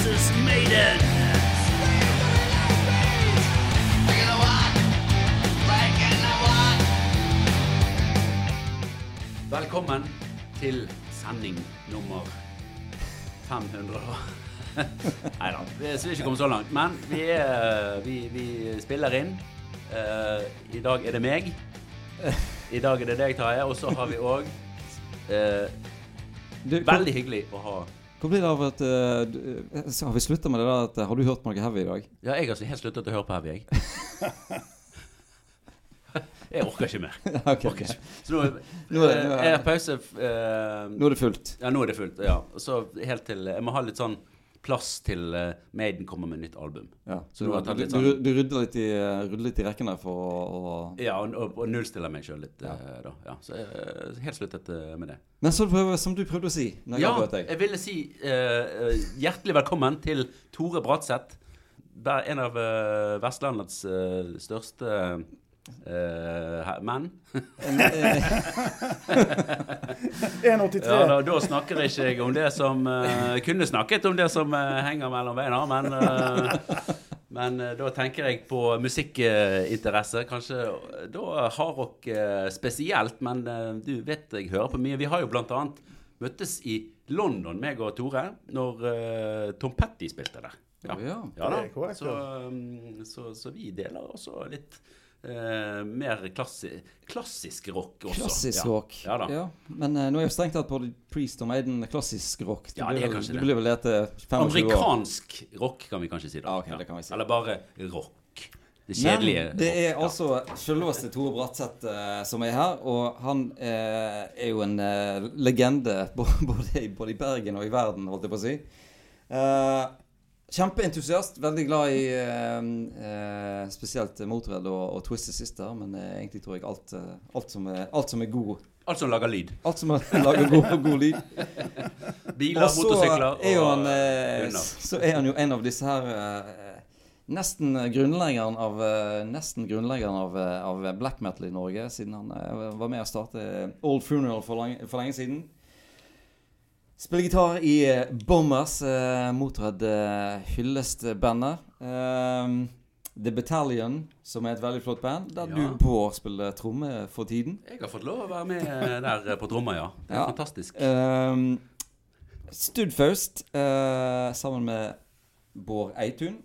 versus Maiden. Velkommen til sending nummer 500. Nei da, vi skal ikke komme så langt. Men vi, er, vi, vi spiller inn. Uh, I dag er det meg. I dag er det deg, Tarjei. Og så har vi òg uh, Veldig hyggelig å ha hvor blir det av at uh, Har vi slutta med det der at eh, Har du hørt noe heavy i dag? Ja, jeg har helt sluttet å høre på Heavy, jeg. Jeg orker ikke mer. Okay, Orker ikke. Så nå, Nå er det- pause eh, Nå er det fullt. Ja, nå er det fullt. Ja. Så helt til Jeg må ha litt sånn plass til uh, Maiden kommer med nytt album. Ja. Så jeg du, litt du, sånn- du rydder litt i, eh, rydder litt i rekkene for å, å Ja, og, og, og nullstiller meg sjøl litt Ja. uh, da. Ja, så jeg uh, helt sluttet med det. Men så prøver, som du prøvde å si jeg Ja, deg. jeg ville si hjertelig velkommen til Tore Bratseth. En av Vestlandets største eh, he- menn. En, eh, 1,83. Ja, da, da snakker ikke jeg om det som uh, Kunne snakket om det som uh, henger mellom beina, men Men da tenker jeg på musikkinteresse. Kanskje da hardrock uh, spesielt, men du vet jeg hører på mye. Vi har jo blant annet møttes i London, meg og Tore, når Tom Petty spilte der. Ja. ja Det da. Så, um, så, så vi deler også litt eh, mer klassi klassisk rock også. klassisk Ja. rock. Ja da. Men eh, nå er jo strengt tatt både Priest og Maiden klassisk rock. Ja, det er blir vel- kanskje du det. blir vel det etter 25 år. Amerikansk rock, kan vi kanskje si. da. Ja, ok, det kan vi si. Eller bare rock. Det kjedelige. Men det er rock, ja. altså selveste Tore Bratseth eh, som er her. Og han eh, er jo en eh, legende både, i- både i Bergen og i verden, holdt jeg på å si. Eh, kjempeentusiast. Veldig glad i eh, eh, spesielt Motorhead og, og Twisted Sister. Men eh, egentlig tror jeg alt, eh, alt, som er, alt som er god Alt som lager lyd. Alt som lager god, god lyd. Biler, Og så motorsykler er og han, eh, så er han jo en av disse her eh, Nesten grunnleggeren av Nesten grunnleggeren av, av black metal i Norge, siden han var med å starte Old Funeral for, lang, for lenge siden. Spiller gitar i eh, Bombers, eh, Motorhead eh, hyllestbandet. Eh, The Battalion, som er et veldig flott band, der Ja. du, Bård, spiller tromme for tiden. Jeg har fått lov å være med der eh, på tromma, ja. Det er Ja. fantastisk. Um, Studfaust uh, sammen med Bård Eitun.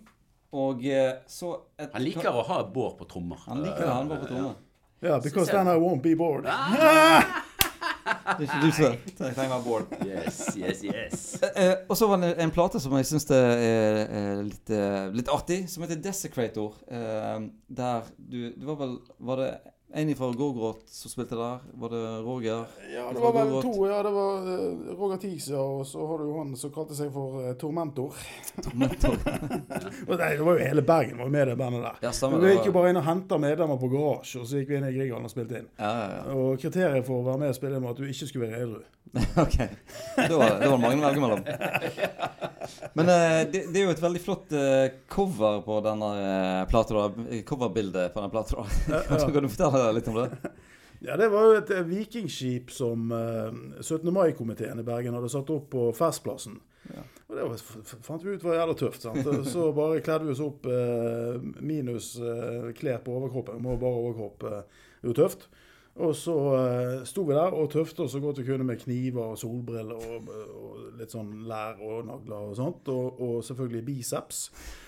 Og eh, så et, Han liker å ha Bård på trommer. Han liker å ha Bård på trommer. Ja, Yeah, because then I won't be bored. Det er ikke du som trenger være Bård. Yes, yes, yes. Eh, og så var det en plate som jeg syns er, er litt, eh, litt artig, som heter Desecrator. Eh, der du Det var vel Var det en fra Gorgoroth som spilte der? Var det Roger? Ja, det var vel to. Ja, det var eh, Roger Tisa, og så har du jo han som kalte seg for eh, Tormentor. Tormentor. Nei, det var jo hele Bergen var med i det bandet der. Ja, stemmer. Vi gikk jo bare inn og henta medlemmer på garasje, og så gikk vi inn i Grieghallen og spilte inn. Ja, ja, ja. Og kriteriet for å være med og spille var at du ikke skulle være edru. ok. Det var det var mange å velge mellom. Men eh, det, det er jo et veldig flott cover på denne plata. Coverbildet på den plata. Kan du fortelle litt om det? Ja, det var jo et eh, vikingskip som eh, 17. mai-komiteen i Bergen hadde satt opp på Festplassen. Og det var, fant vi ut var jævla tøft. sant? Så bare kledde vi oss opp eh, minus eh, klær på overkroppen. Må bare overkropp. eh, det er jo tøft. Og så uh, sto vi der og tøfte oss så godt vi kunne med kniver og solbriller og, og litt sånn lær og nagler og sånt. Og, og selvfølgelig biceps.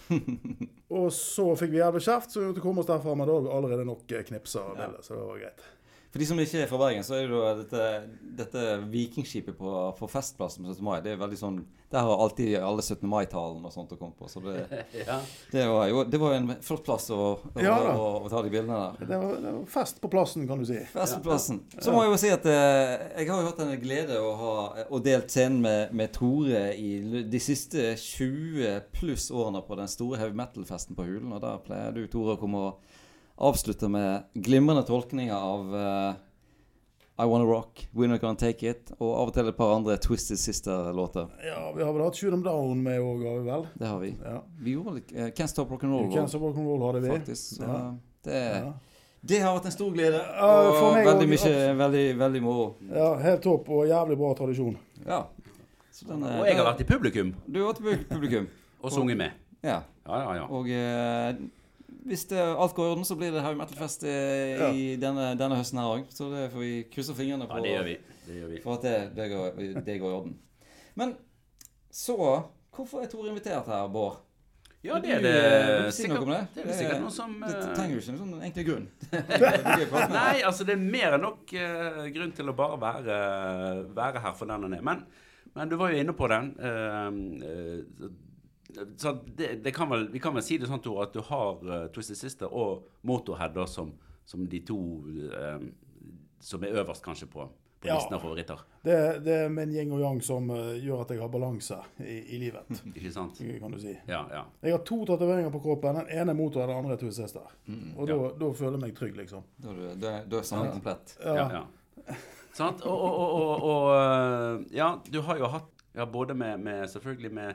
og så fikk vi jævlig kjeft, så vi måtte komme oss derfra. Men da hadde vi allerede nok knipser og bilder, så det var greit. For de som ikke er fra Bergen, så er jo dette, dette vikingskipet på, på Festplassen på 17. mai. Det er veldig sånn Der har alltid alle 17. mai-talen og sånt å komme på. Så det, Ja. det, var jo det var jo en flott plass å, å, Ja å, å ta de bildene der. Det var, det var fest på plassen, kan du si. Festplassen. Så må jeg jo si at eh, jeg har jo hatt en glede å ha og delt scenen med, med Tore i de siste 20 pluss årene på den store heavy metal-festen på Hulen. Og der pleier du, Tore, å komme og avslutte med glimrende tolkninger av uh, I Wanna Rock, We're Not Gonna Take It, og av og til et par andre Twisted Sister-låter. Ja, vi har vel hatt Shoot 'em Down med òg, har vi vel? Det har vi. Ja. Vi gjorde litt uh, Can't Stop Rock'n'Roll, Cancer Rock'n'Roll hadde vi. faktisk. Så Ja. det, Ja. det har vært en stor glede. Og meg veldig også. mye Veldig, veldig moro. ja, helt topp og jævlig bra tradisjon. Ja. Så den, Og jeg har vært i publikum Du har vært i publikum. og sunget med. Ja. Ja, ja, ja. Og eh, hvis det, alt går i orden, så blir det Heavy Metal-fest eh, i denne, denne høsten her òg. Så det får vi krysse fingrene Ja, på det gjør vi. Det gjør vi. for at det, det, går, det går i orden. Men så Hvorfor er Tor invitert her, Bård? Ja, det er det du si sikkert. noe om det? Det er det, sikkert noe som Det trenger jo ikke noen sånn enkel grunn. Det. Nei, altså det er mer enn nok uh, grunn til å bare være, være her for den den er. Men, men du var jo inne på den. Uh, eh, så det, det kan vel, vi kan vel si det sånn, Tor, at du har uh, Twisted Sister og Motorhead da, som, som de to um, som er øverst kanskje på, på Ja. listen av favoritter. Det, det er min yin og yang som uh, gjør at jeg har balanse i, i livet, Ikke sant? kan du si. Ja, ja. Jeg har to tatoveringer på kroppen. Den ene er Motorhead, den andre er Twisted Sister. Og da, Ja. da føler jeg meg trygg, liksom. Da er du- da er- er komplett. ja, ja. Sant? Og, og, og, og, og Ja, du har jo hatt ja, både med, med Selvfølgelig med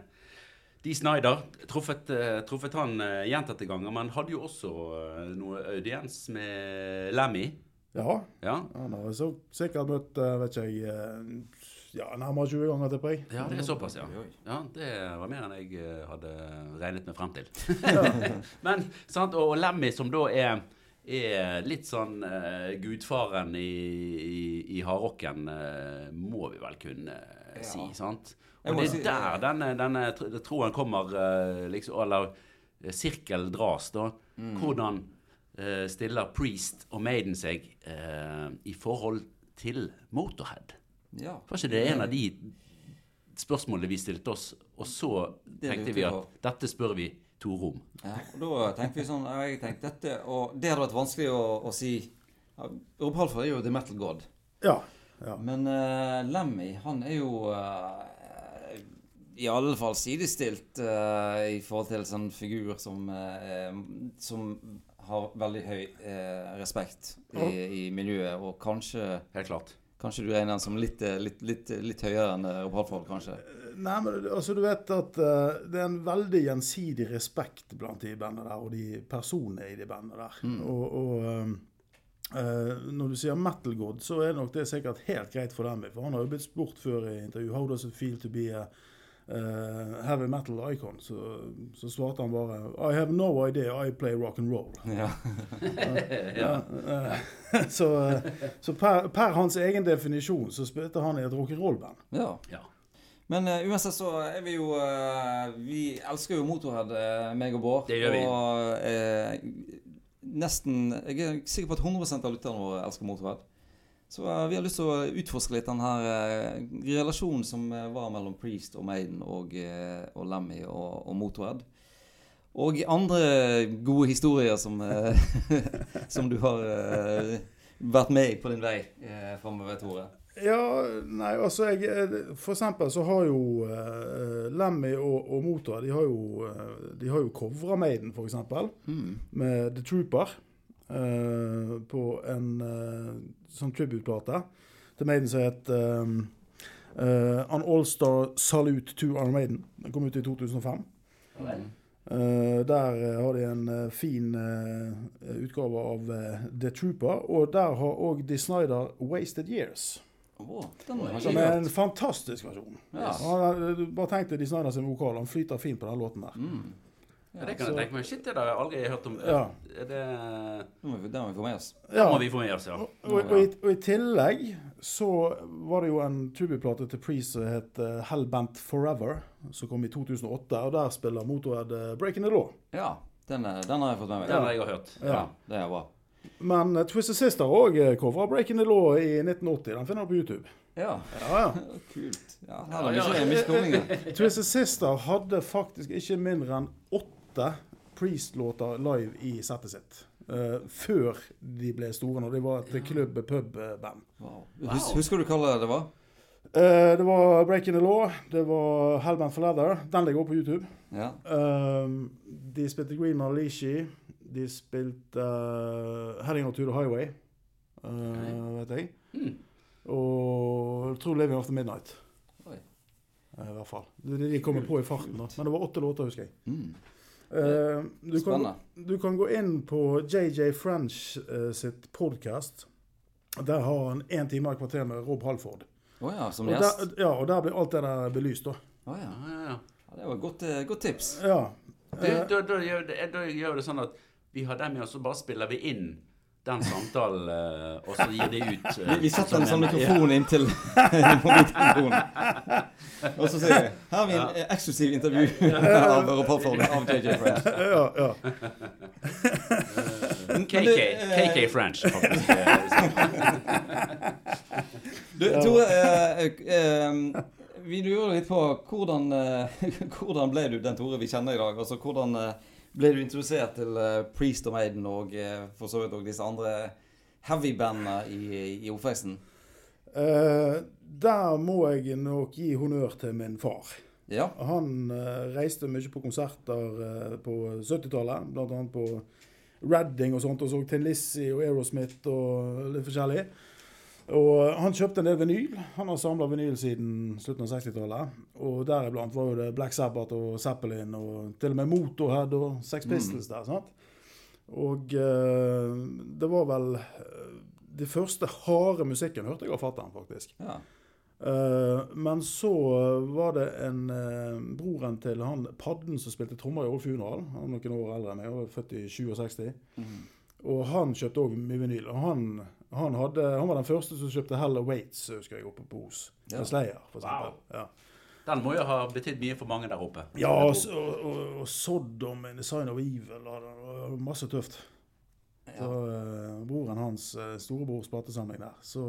Dee Snyder. Truffet, eh, truffet han uh, gjentatte ganger, men hadde jo også eh, noe audiens med Lemmy. Ja. Ja. Han har så sikkert møtt, eh, vet ikke jeg, eh, ja, nærmere 20 ganger, tipper jeg. ja, det er såpass, ja. Ja, Det var mer enn jeg eh, hadde regnet meg frem til. Men, sant, Og Lemmy, som da er, er litt sånn uh, gudfaren i, i, i hardrocken, uh, må vi vel kunne uh, si, sant? Og det er der denne, denne troen kommer, eh, liksom, eller eh, sirkel dras, da. Mm. Hvordan uh, stiller Priest og Maiden seg uh, i forhold til Motorhead? Ja. Var ikke det en av de spørsmålene vi stilte oss, og så tenkte vi at dette spør vi Tore om. Ja, og da tenkte vi sånn jeg tenkte dette, Og det hadde vært vanskelig å, å si Rob Halford er jo the metal god. Ja. ja. Men uh, Lemmy, han er jo eh, i alle fall sidestilt uh, i forhold til sånn figur som, uh, som har veldig høy uh, respekt i, i miljøet, og kanskje Helt klart. Kanskje du regner den som litt, litt, litt, litt høyere enn Rob Halford, kanskje? Nei, men altså, du vet at det er en veldig gjensidig respekt blant de bandene der, og de personene i de bandene der. Og, og Uh, eh, når du sier metal god, så er nok det sikkert helt greit for dem. For han har jo blitt spurt før i intervju How does it feel to be a eh, heavy metal icon? Så, så svarte han bare I have no idea, I play rock and roll. Ja. Ja, Uh, så eh, so per, per hans egen definisjon så spilte han i et rock'n'roll-band. ja. Ja. Men eh, uansett så er vi jo Vi elsker jo Motorhead, uh, meg og Bård. Det gjør vi. Og eh, nesten Jeg er sikker på at 100% av lytterne våre elsker Motorhead. Så uh, vi har lyst til å utforske litt den her uh, relasjonen som eh, var mellom Priest og Maiden og, og Lemmy og, og Motorhead. Og andre gode historier som, som du har vært med i på din vei uh, framover, Tore. Ja, nei, altså jeg, For eksempel så har jo uh, Lemmy og, og Motor De har jo, uh, de har jo covra Maiden, for eksempel. Med The Trooper. Eh, på en uh, sånn tribute-plate til Maiden som het uh, An All-Star Salute to Iron Maiden. Den kom ut i 2005. Uh, der eh, har de en uh, fin uh, utgave av eh, The Trooper. Og der har òg De Snyder 'Wasted Years'. Jeg Som er en fantastisk versjon. Ja. Han, eh, bare tenk deg De Snyder sin vokal. Han flyter fint på den låten der. Mm. Ja, det kan jeg tenke meg. Shit, det har jeg aldri hørt om. Ja. Er det Det må vi, det må vi få med oss. Ja. må vi få med oss, ja. Og, og, og, i, og i tillegg så var det jo en tribute-plate til Priest som het eh, Hellbent Forever, som kom i 2008. Og der spiller Motorhead eh, 'Breaking the Law'. Ja, den, er- den har jeg fått med meg. Den har jeg hørt. Ja. Ja. Det er bra. Men uh, Twisted Sister òg covra 'Breaking the Law' i 1980. Den finner du på YouTube. Ja, Ja, ja. kult. Ja, her er mye, mye. Twisted Sister hadde faktisk ikke mindre enn åtte Priest-låter live i settet sitt. Uh, før de ble store, når de var et klubb-pub-band. Wow. Wow. husker du hva det var? Uh, det var 'Breaking the Law', det var 'Hellband for Leather'. Den ligger også på YouTube. Ja. Uh, de spilte Green Malishi. De spilte uh, 'Heading to the Highway', uh, vet jeg. Mm. Og jeg tror 'Living After Midnight'. I hvert fall. De, de kommer på i farten. da. Men det var åtte låter, husker jeg. Mm. Eh, du, kan, du kan gå inn på JJ French uh, sitt podkast. Der har han én time og et kvarter med Rob Halford. Oh, ja, som Og gjest. der, ja, og der blir alt det der belyst, da. Oh, ja. Ja, ja. Det var et godt, eh, godt tips. Ja. Du, da, da, gjør det, da gjør det sånn at vi har dem med, og så bare spiller vi inn den samtalen, eh, og så gir det ut eh, Vi, vi setter en sånn mikrofon inntil mobiltelefonen. Og så sier vi Her har vi en ja. eksklusiv intervju av rapportfolket av JJ French. ja, ja. KK, du, eh, KK French, faktisk. eh, Du, Tore, eh, eh, vi lurer litt på hvordan, eh, hvordan ble du den Tore vi kjenner i dag? Altså hvordan eh, ble du introdusert til eh, Priest og Maiden og eh, for så vidt også disse andre heavy-bandene i, i oppveksten? Uh, der må jeg nok gi honnør til min far. Ja. Han uh, reiste mye på konserter uh, på 70-tallet, bl.a. på Redding og sånt, og så Tin Lizzie og Aerosmith og litt forskjellig. Og han kjøpte en del vinyl. Han har samla vinyl siden slutten av 60-tallet. Og deriblant var jo det Black Sabbath og Zeppelin og til og med Motorhead og Sex Pistols der. sant? Og eh, det var vel eh, Det første harde musikken hørte jeg av fatter'n, faktisk. ja. Eh, men så var det en eh, broren til han Padden som spilte trommer i Old Funeral. Han er noen år eldre enn meg, var født i 67. Mm. Og han kjøpte òg mye vinyl. Og han, han, hadde, han var den første som kjøpte Hell Waits, husker jeg, oppe på Os. Ja. Ja. Slayer, for Wow. eksempel. Ja. Den må jo ha betydd mye for mange der oppe. Ja, og, og, og, Sodom, In the Sign of Evil og det var masse tøft. Så uh, broren hans, uh, storebrors platesamling der. Så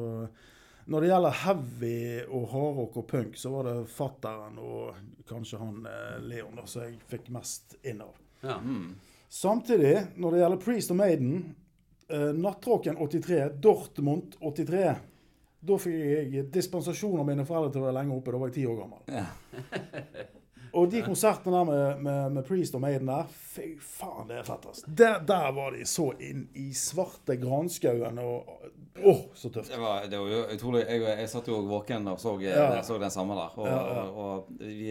når det gjelder heavy og hardrock og punk, så var det fatteren og kanskje han eh, Leon da, som jeg fikk mest inn av. Ja. Mm. Samtidig, når det gjelder Priest og Maiden, eh, Nattrocken 83, Dortmund 83 Da fikk jeg dispensasjon av mine foreldre til å være lenge oppe. Da var jeg ti år gammel. Ja. Og de konsertene der med, med, med Priest og Maiden der, fy faen, det er fett, altså. Der, der var de så inn i svarte granskauen og Åh, så tøft. Det var, det var jo utrolig. Jeg, jeg satt jo våken og så, Ja. så den samme der. Og, Ja, ja. og, og vi,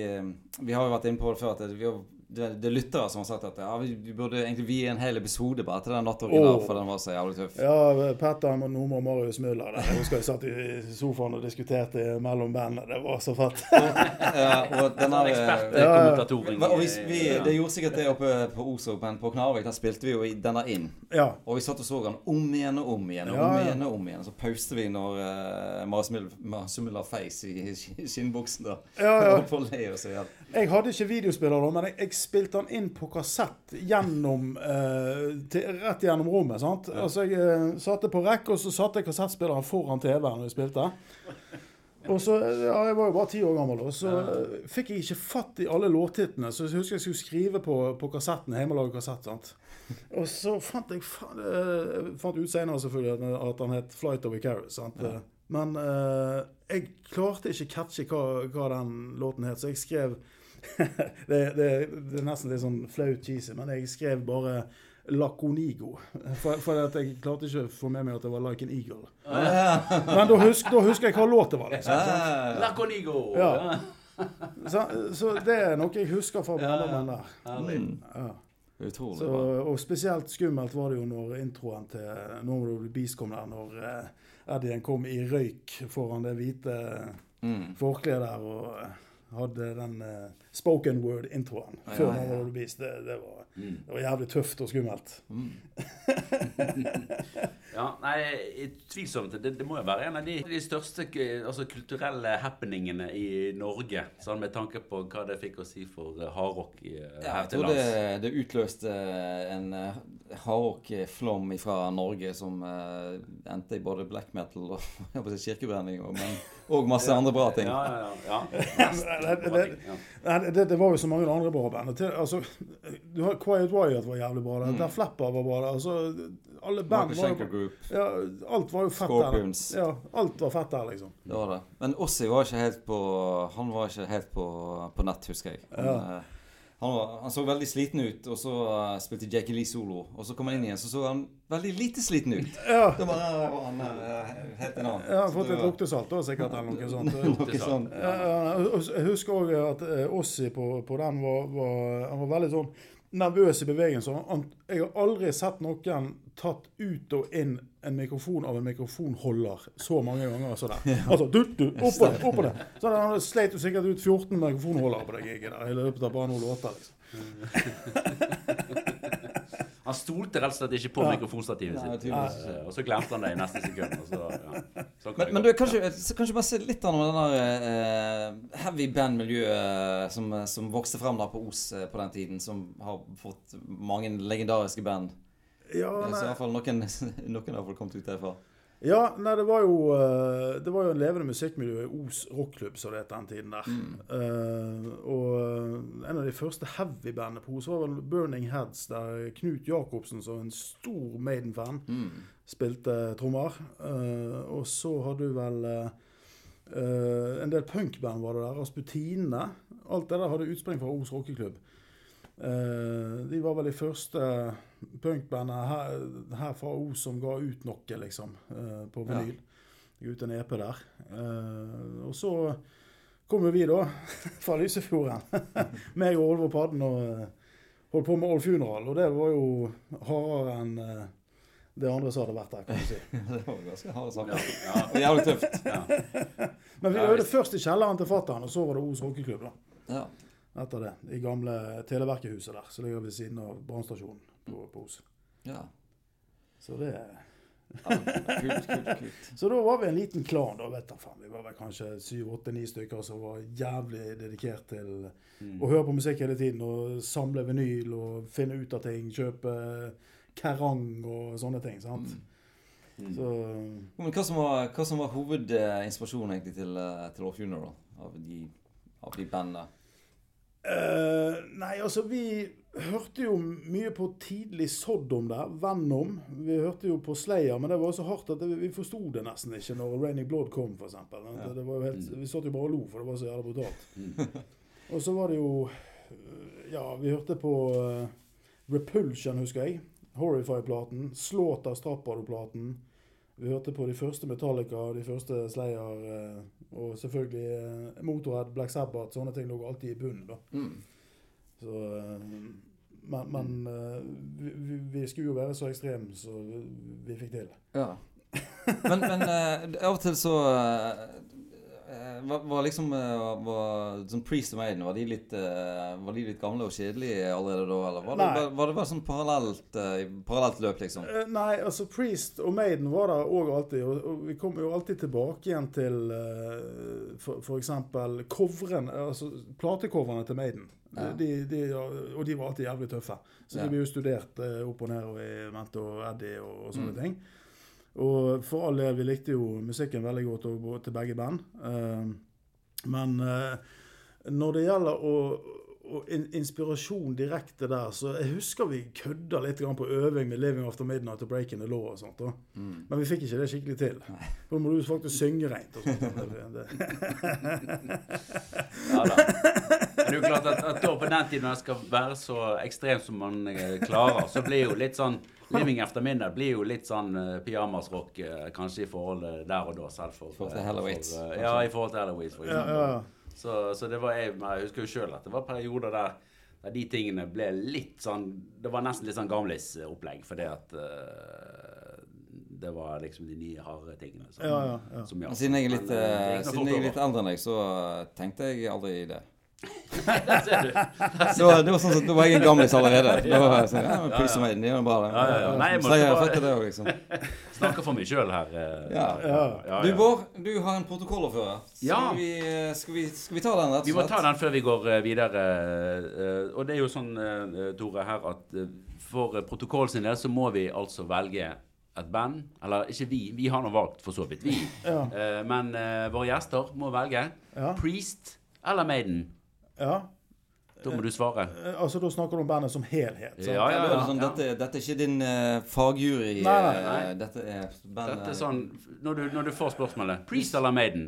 vi har jo vært inne på det før at vi har, det, det er lyttere som har sagt at ja, vi, burde egentlig vie en hel episode bare til den natt Åh. der, for den var så jævlig tøff. Ja, Petter og Nome og Marius Müller der. Jeg husker jeg satt i sofaen og diskuterte mellom bandene. Det var så fett. Ja, og den Sånn ja. ekspertkommentatoring. Og vi, vi, det gjorde sikkert det oppe på Oslo, men på Knarvik der spilte vi jo denne inn. Ja. Og vi satt og så den om igjen og om igjen og om igjen. og om igjen Så pauste vi når uh, Marsumilla feis i sk- skinnbuksen da. Ja, ja. Jeg hadde ikke videospiller da, men jeg, jeg spilte han inn på kassett gjennom eh, til, rett gjennom rommet. sant? Altså Jeg eh, satte på rekk, og så satte jeg kassettspilleren foran TV-en når jeg spilte. Og så, ja, Jeg var jo bare ti år gammel, og så ja. fikk jeg ikke fatt i alle låttitlene. Så jeg husker jeg skulle skrive på, på kassetten, hjemmelaget kassett. sant? Og så fant jeg eh, fant ut senere selvfølgelig at, han het Flight of Icarus. sant? Men eh, jeg klarte ikke catche hva, hva den låten het, så jeg skrev det, det, det er nesten litt sånn flaut cheesy, men jeg skrev bare Laconigo. For, for at jeg klarte ikke å få med meg at det var Like an Eagle. Men da, husk, da husker jeg hva låt det var. liksom. Ja. Laconigo! Ja. Så, så det er noe jeg husker fra barndommen der. Herlig. Ja. Utrolig Så, og spesielt skummelt var det jo når introen til Nå må du bli Beast kom der, når eh, Eddien kom i røyk foran det hvite Mm. forkleet der og hadde den eh, spoken word-introen Ja, før ja, ja. Det, det, var, Mm. det var jævlig tøft og skummelt. Mm. Ja, nei, tvilsomt. Det, det må jo være en av de, de største altså, kulturelle happeningene i Norge. Sånn med tanke på hva det fikk å si for eh, hardrock i, eh, Ja, her jeg til lands. det, lands. det utløste en hardrock-flom fra Norge som uh, endte i både black metal og jeg kirkebrenning og, men, og masse andre bra ting. Ja, ja, ja. ja. Det- det, var jo så mange andre bra band. Altså, du har Quiet Wyatt var jævlig bra. Der. Der Flapper var bra. Altså, alle band var jo Group. ja, Alt var jo fett Scorpions. der. Ja, alt var fett der, liksom. Det var det. Men Ossi var ikke helt på Han var ikke helt på, på nett, husker jeg. Men, Ja. Eh, han, var, han så veldig sliten ut, og så uh, spilte Jackie Lee solo. Og så kom han inn igjen, så så han veldig lite sliten ut. Ja. Da bare var han uh, helt en annen. Ja, han har fått litt luktesalt da, sikkert, eller noe sånt. Noe sånt. Ja, ja, Jeg husker òg at eh, Ossi på, på den var, var Han var veldig sånn nervøs i bevegelser. Jeg har aldri sett noen tatt ut og inn en mikrofon av en mikrofonholder så mange ganger Så der. Altså, du, du, opp på det, opp på det. Så han sleit jo sikkert ut 14 mikrofonholdere på det giget der i løpet av bare noen låter. liksom. Han stolte rett og slett ikke på Ja. mikrofonstativet sitt. Ja, Og så glemte han det i neste sekund. Og så, ja. Men, men du, kanskje, kanskje bare se litt om det der uh, heavy band-miljøet som, som vokste frem da på Os eh, på den tiden, som har fått mange legendariske band. Ja, så i nei, hvert fall noen, noen har kommet ut derfra. ja, nei det var jo eh, Det var jo en levende musikkmiljø i Os rockklubb, som det het den tiden der. Eh, og eh, en av de første heavy-bandene på Os var vel Burning Heads, der Knut Jacobsen, som en stor Maiden-fan, spilte trommer. Uh, og så hadde du vel eh, en del punkband var det der. Rasputinene. Alt det der hadde utspring fra Os rockeklubb. Eh, de var vel de første punkbandene her, her fra O som ga ut noe, liksom, eh, på vinyl. Ja. ut en EP der. Eh, og så kom jo vi, da, fra Lysefjorden. Meg og Olvor Padden og holdt på med All Funeral. Og det var jo hardere enn det andre som hadde vært der, kan du si. det var ganske harde saker. ja, ja. jævlig tøft. ja. Men vi øvde ja, først i kjelleren til fatter'n, og så var det Os rockeklubb. da. Ja. Etter det. I gamle Televerket-huset der, som ligger ved siden av brannstasjonen på, på Os. ja. Så det ja. Kult, kult, kult. Så da var vi en liten klan, da, vet du, faen. Vi var vel kanskje syv, åtte, ni stykker som var jævlig dedikert til å høre på musikk hele tiden. Og samle vinyl og finne ut av ting. Kjøpe kerrang og sånne ting. sant? Så Men hva som var, hva som var hovedinspirasjonen egentlig til, eh, til All Funeral? Av de, av de bandene? Eh, nei, altså vi hørte jo mye på tidlig Sodom der. Venom. Vi hørte jo på Slayer, men det var så hardt at det, vi forsto det nesten ikke når Raining Blood kom, f.eks. Ja. Det var jo helt, vi satt jo bare og lo, for det var så jævla brutalt. og så var det jo eh, Ja, vi hørte på uh, Repulsion, husker jeg. Horrify-platen. Slaughter Strappado-platen. Vi hørte på de første Metallica, de første Slayer, eh, og selvfølgelig eh, Motorhead, Black Sabbath. Sånne ting lå alltid i bunnen. da. Mm. Så, eh, men men eh, vi, vi, vi skulle jo være så ekstreme som vi, fikk til. Ja. Men, men av og til så var, var liksom eh, var, sånn Priest og Maiden, var de, litt, eh, var de litt gamle og kjedelige allerede da? Eller var det, var, det bare sånn parallelt, eh, parallelt løp, liksom? Eh, Nei, altså Priest og Maiden var der òg alltid. Og, vi kom jo alltid tilbake igjen til f.eks. coveren, altså platecoverne til Maiden. Ja. De, de, og de var alltid jævlig tøffe. Så Ja. de ble jo studert eh, opp og ned og i Mente og Eddie og, og sånne Mm. ting. Og for all del, vi likte jo musikken veldig godt og, og til begge band. Eh, men eh, når det gjelder å, in, inspirasjon direkte der, så jeg husker vi kødda litt grann på øving med 'Living After Midnight' og 'Breaking the Law' og sånt. da. Mm. Men vi fikk ikke det skikkelig til. For da må du faktisk synge rent. og sånt. Det, det. Ja da. Men det er jo klart at, at da på den tiden når det skal være så ekstremt som man eh, klarer, så blir jo litt sånn Living After Midnight blir jo litt sånn uh, pyjamasrock eh, kanskje i forhold eh, der og da, selv for forhold til eh, Halloween, for, eh. Ja, i forhold til Halloween, for eksempel. ja, ja. Så, så det var jeg, jeg husker jo sjøl at det var perioder der, der de tingene ble litt sånn Det var nesten litt sånn gamlis-opplegg, fordi at eh, det var liksom de nye, harde tingene som, Ja, ja, ja. som Men Siden jeg er litt, eh, eh, nå siden jeg er litt eldre enn deg, så eh, tenkte jeg aldri i det. Der ser du. Så det var sånn at Da var jeg en gamlis allerede. Da var jeg sånn, ja, men Priest og Maiden, de gjør bare Ja, ja, ja. Nei, jeg bare- det liksom. Snakker for meg sjøl her. eh, Ja. Ja. Du, Bård, du har en protokoll å føre. Skal, Ja. vi, eh, skal, vi, skal vi ta den, rett Vi og må slett? ta den før vi går eh, videre. eh, Og det er jo sånn, eh, Tore, her at eh, for eh, protokoll sin del så må vi altså velge et band. Eller ikke vi, vi har nå valgt for så vidt, vi. Ja. Eh, Men eh, våre gjester må velge Ja. Priest eller Maiden. Ja. Da må du svare. Eh, Altså, Da snakker du om bandet som helhet. sant? Ja, Ja, ja, er sånn, dette, dette er ikke din uh, fagjury. Nei, nei, eh, nei. Dette er bandet Dette er sånn når du, når du får spørsmålet Priest eller Maiden?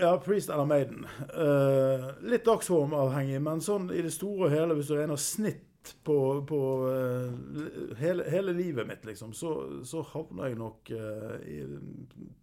Ja, Priest eller Maiden. Uh, litt dagsformavhengig, men sånn i det store og hele, hvis du regner snitt på, på uh, hele, hele livet mitt, liksom, så, så havner jeg nok eh, i,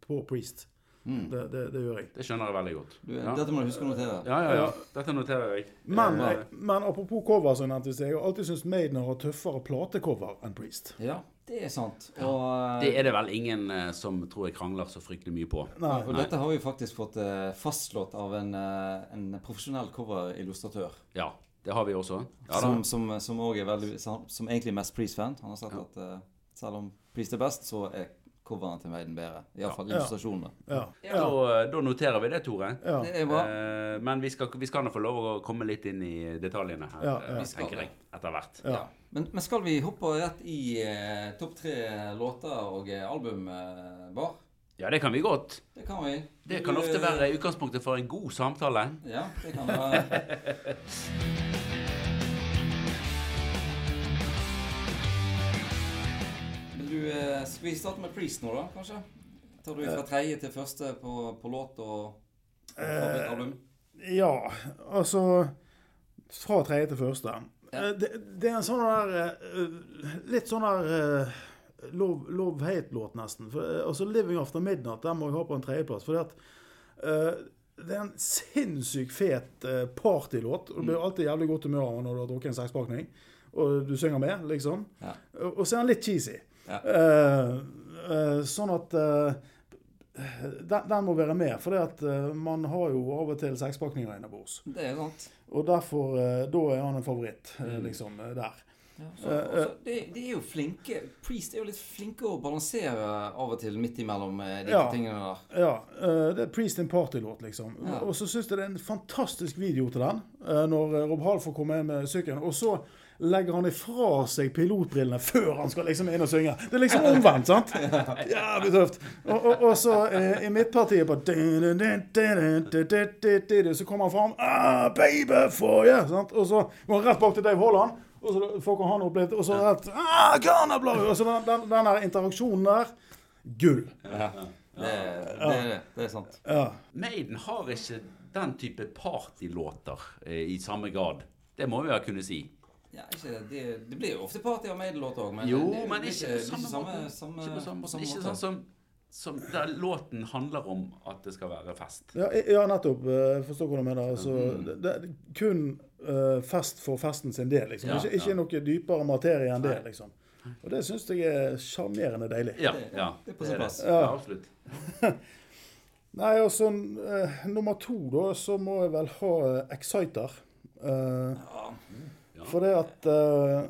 på Priest. Det, det, det gjør jeg. Det skjønner jeg veldig godt. Du, Ja. Dette må du huske å notere. Ja, ja, ja. Dette noterer jeg. Men, jeg, men apropos cover, som jeg nevnte i sted, jeg har alltid syntes Maiden har tøffere platecover enn Priest. Ja, det er sant. Og, Det er det vel ingen eh, som tror jeg krangler så fryktelig mye på. Nei, og dette har vi faktisk fått eh, fastslått av en, eh, en profesjonell coverillustratør. Ja, det har vi også. Ja, som, som, som, også er veldig, som, egentlig er mest Priest-fan. Han har sagt Ja. at eh, selv om Priest er best, så er coveren til Maiden bedre. Iallfall Ja. illustrasjonene. ja. Ja, ja, da, da noterer vi det, Tore. ja. Det er bra. Eh, men vi skal, vi skal nå få lov å komme litt inn i detaljene her, Ja, eh, tenker jeg, etter hvert. Ja. Men, men skal vi hoppe rett i eh, topp tre låter og eh, album, eh, Bar? Ja, det kan vi godt. Det kan vi. Det kan ofte være utgangspunktet for en god samtale. Ja, det kan det være. eh, skal vi starte med Priest nå, da, kanskje? Tar du fra tredje til første på, på låt og favorittalbum? ja, altså Fra tredje til første. Ja. Eh, Det, det er en sånn der eh, Litt sånn der eh, love, love hate-låt, nesten. For, eh, altså 'Living After Midnight' den må jeg ha på en tredjeplass. Fordi at eh, det er en sinnssykt fet eh, partylåt. og Du blir alltid jævlig godt humør når du har drukket en sekspakning. Og du synger med, liksom. Ja. Og, og så er den litt cheesy. Ja. Uh, eh, sånn at eh, den, den må være med. For at, man har jo av og til sekspakninger innabords. Det er sant. Og derfor Da er han en favoritt, eh, liksom, der. Ja, så, også, de, de er jo flinke Priest er jo litt flinke å balansere av og til midt imellom de Ja. tingene der. Ja. det er Priest in Party-låt, liksom. Ja. Og så syns jeg det er en fantastisk video til den, når Rob Hall får komme inn med sykkelen. Og så legger han ifra seg pilotbrillene før han skal liksom inn og synge. Det er liksom omvendt, sant? Jævlig tøft. Og, og, og så eh, i midtpartiet på Så kommer han fram ah, 'Baby for you!' Sant? Og så går han rett bak til Dave Holland. Og så får han opp litt, og så rett ah, Og så den, den, den der interaksjonen der Gull. Det, det, det, det er sant. Ja. Maiden har ikke den type partylåter eh, i samme grad. Det må vi ha kunnet si. Ja, ikke, det, det blir jo ofte party av Maiden-låter òg, men Jo, det men ikke, ikke på samme samme, måte. samme, Ikke på samme måte. Ikke måte. sånn som, som der låten handler om at det skal være fest. Ja, ja, nettopp. eh, Jeg forstår hva du mener. Altså, det, det er kun uh, fest for festen sin del. Liksom. Ja, ikke, ikke ja. noe dypere materie enn det. Liksom. Og det syns jeg er sjarmerende deilig. Ja, Det- ja. det er på sin plass. Ja, Ja. absolutt. Nei, altså uh, Nummer to, da, så må jeg vel ha uh, Exciter. Uh, Ja. For det at uh,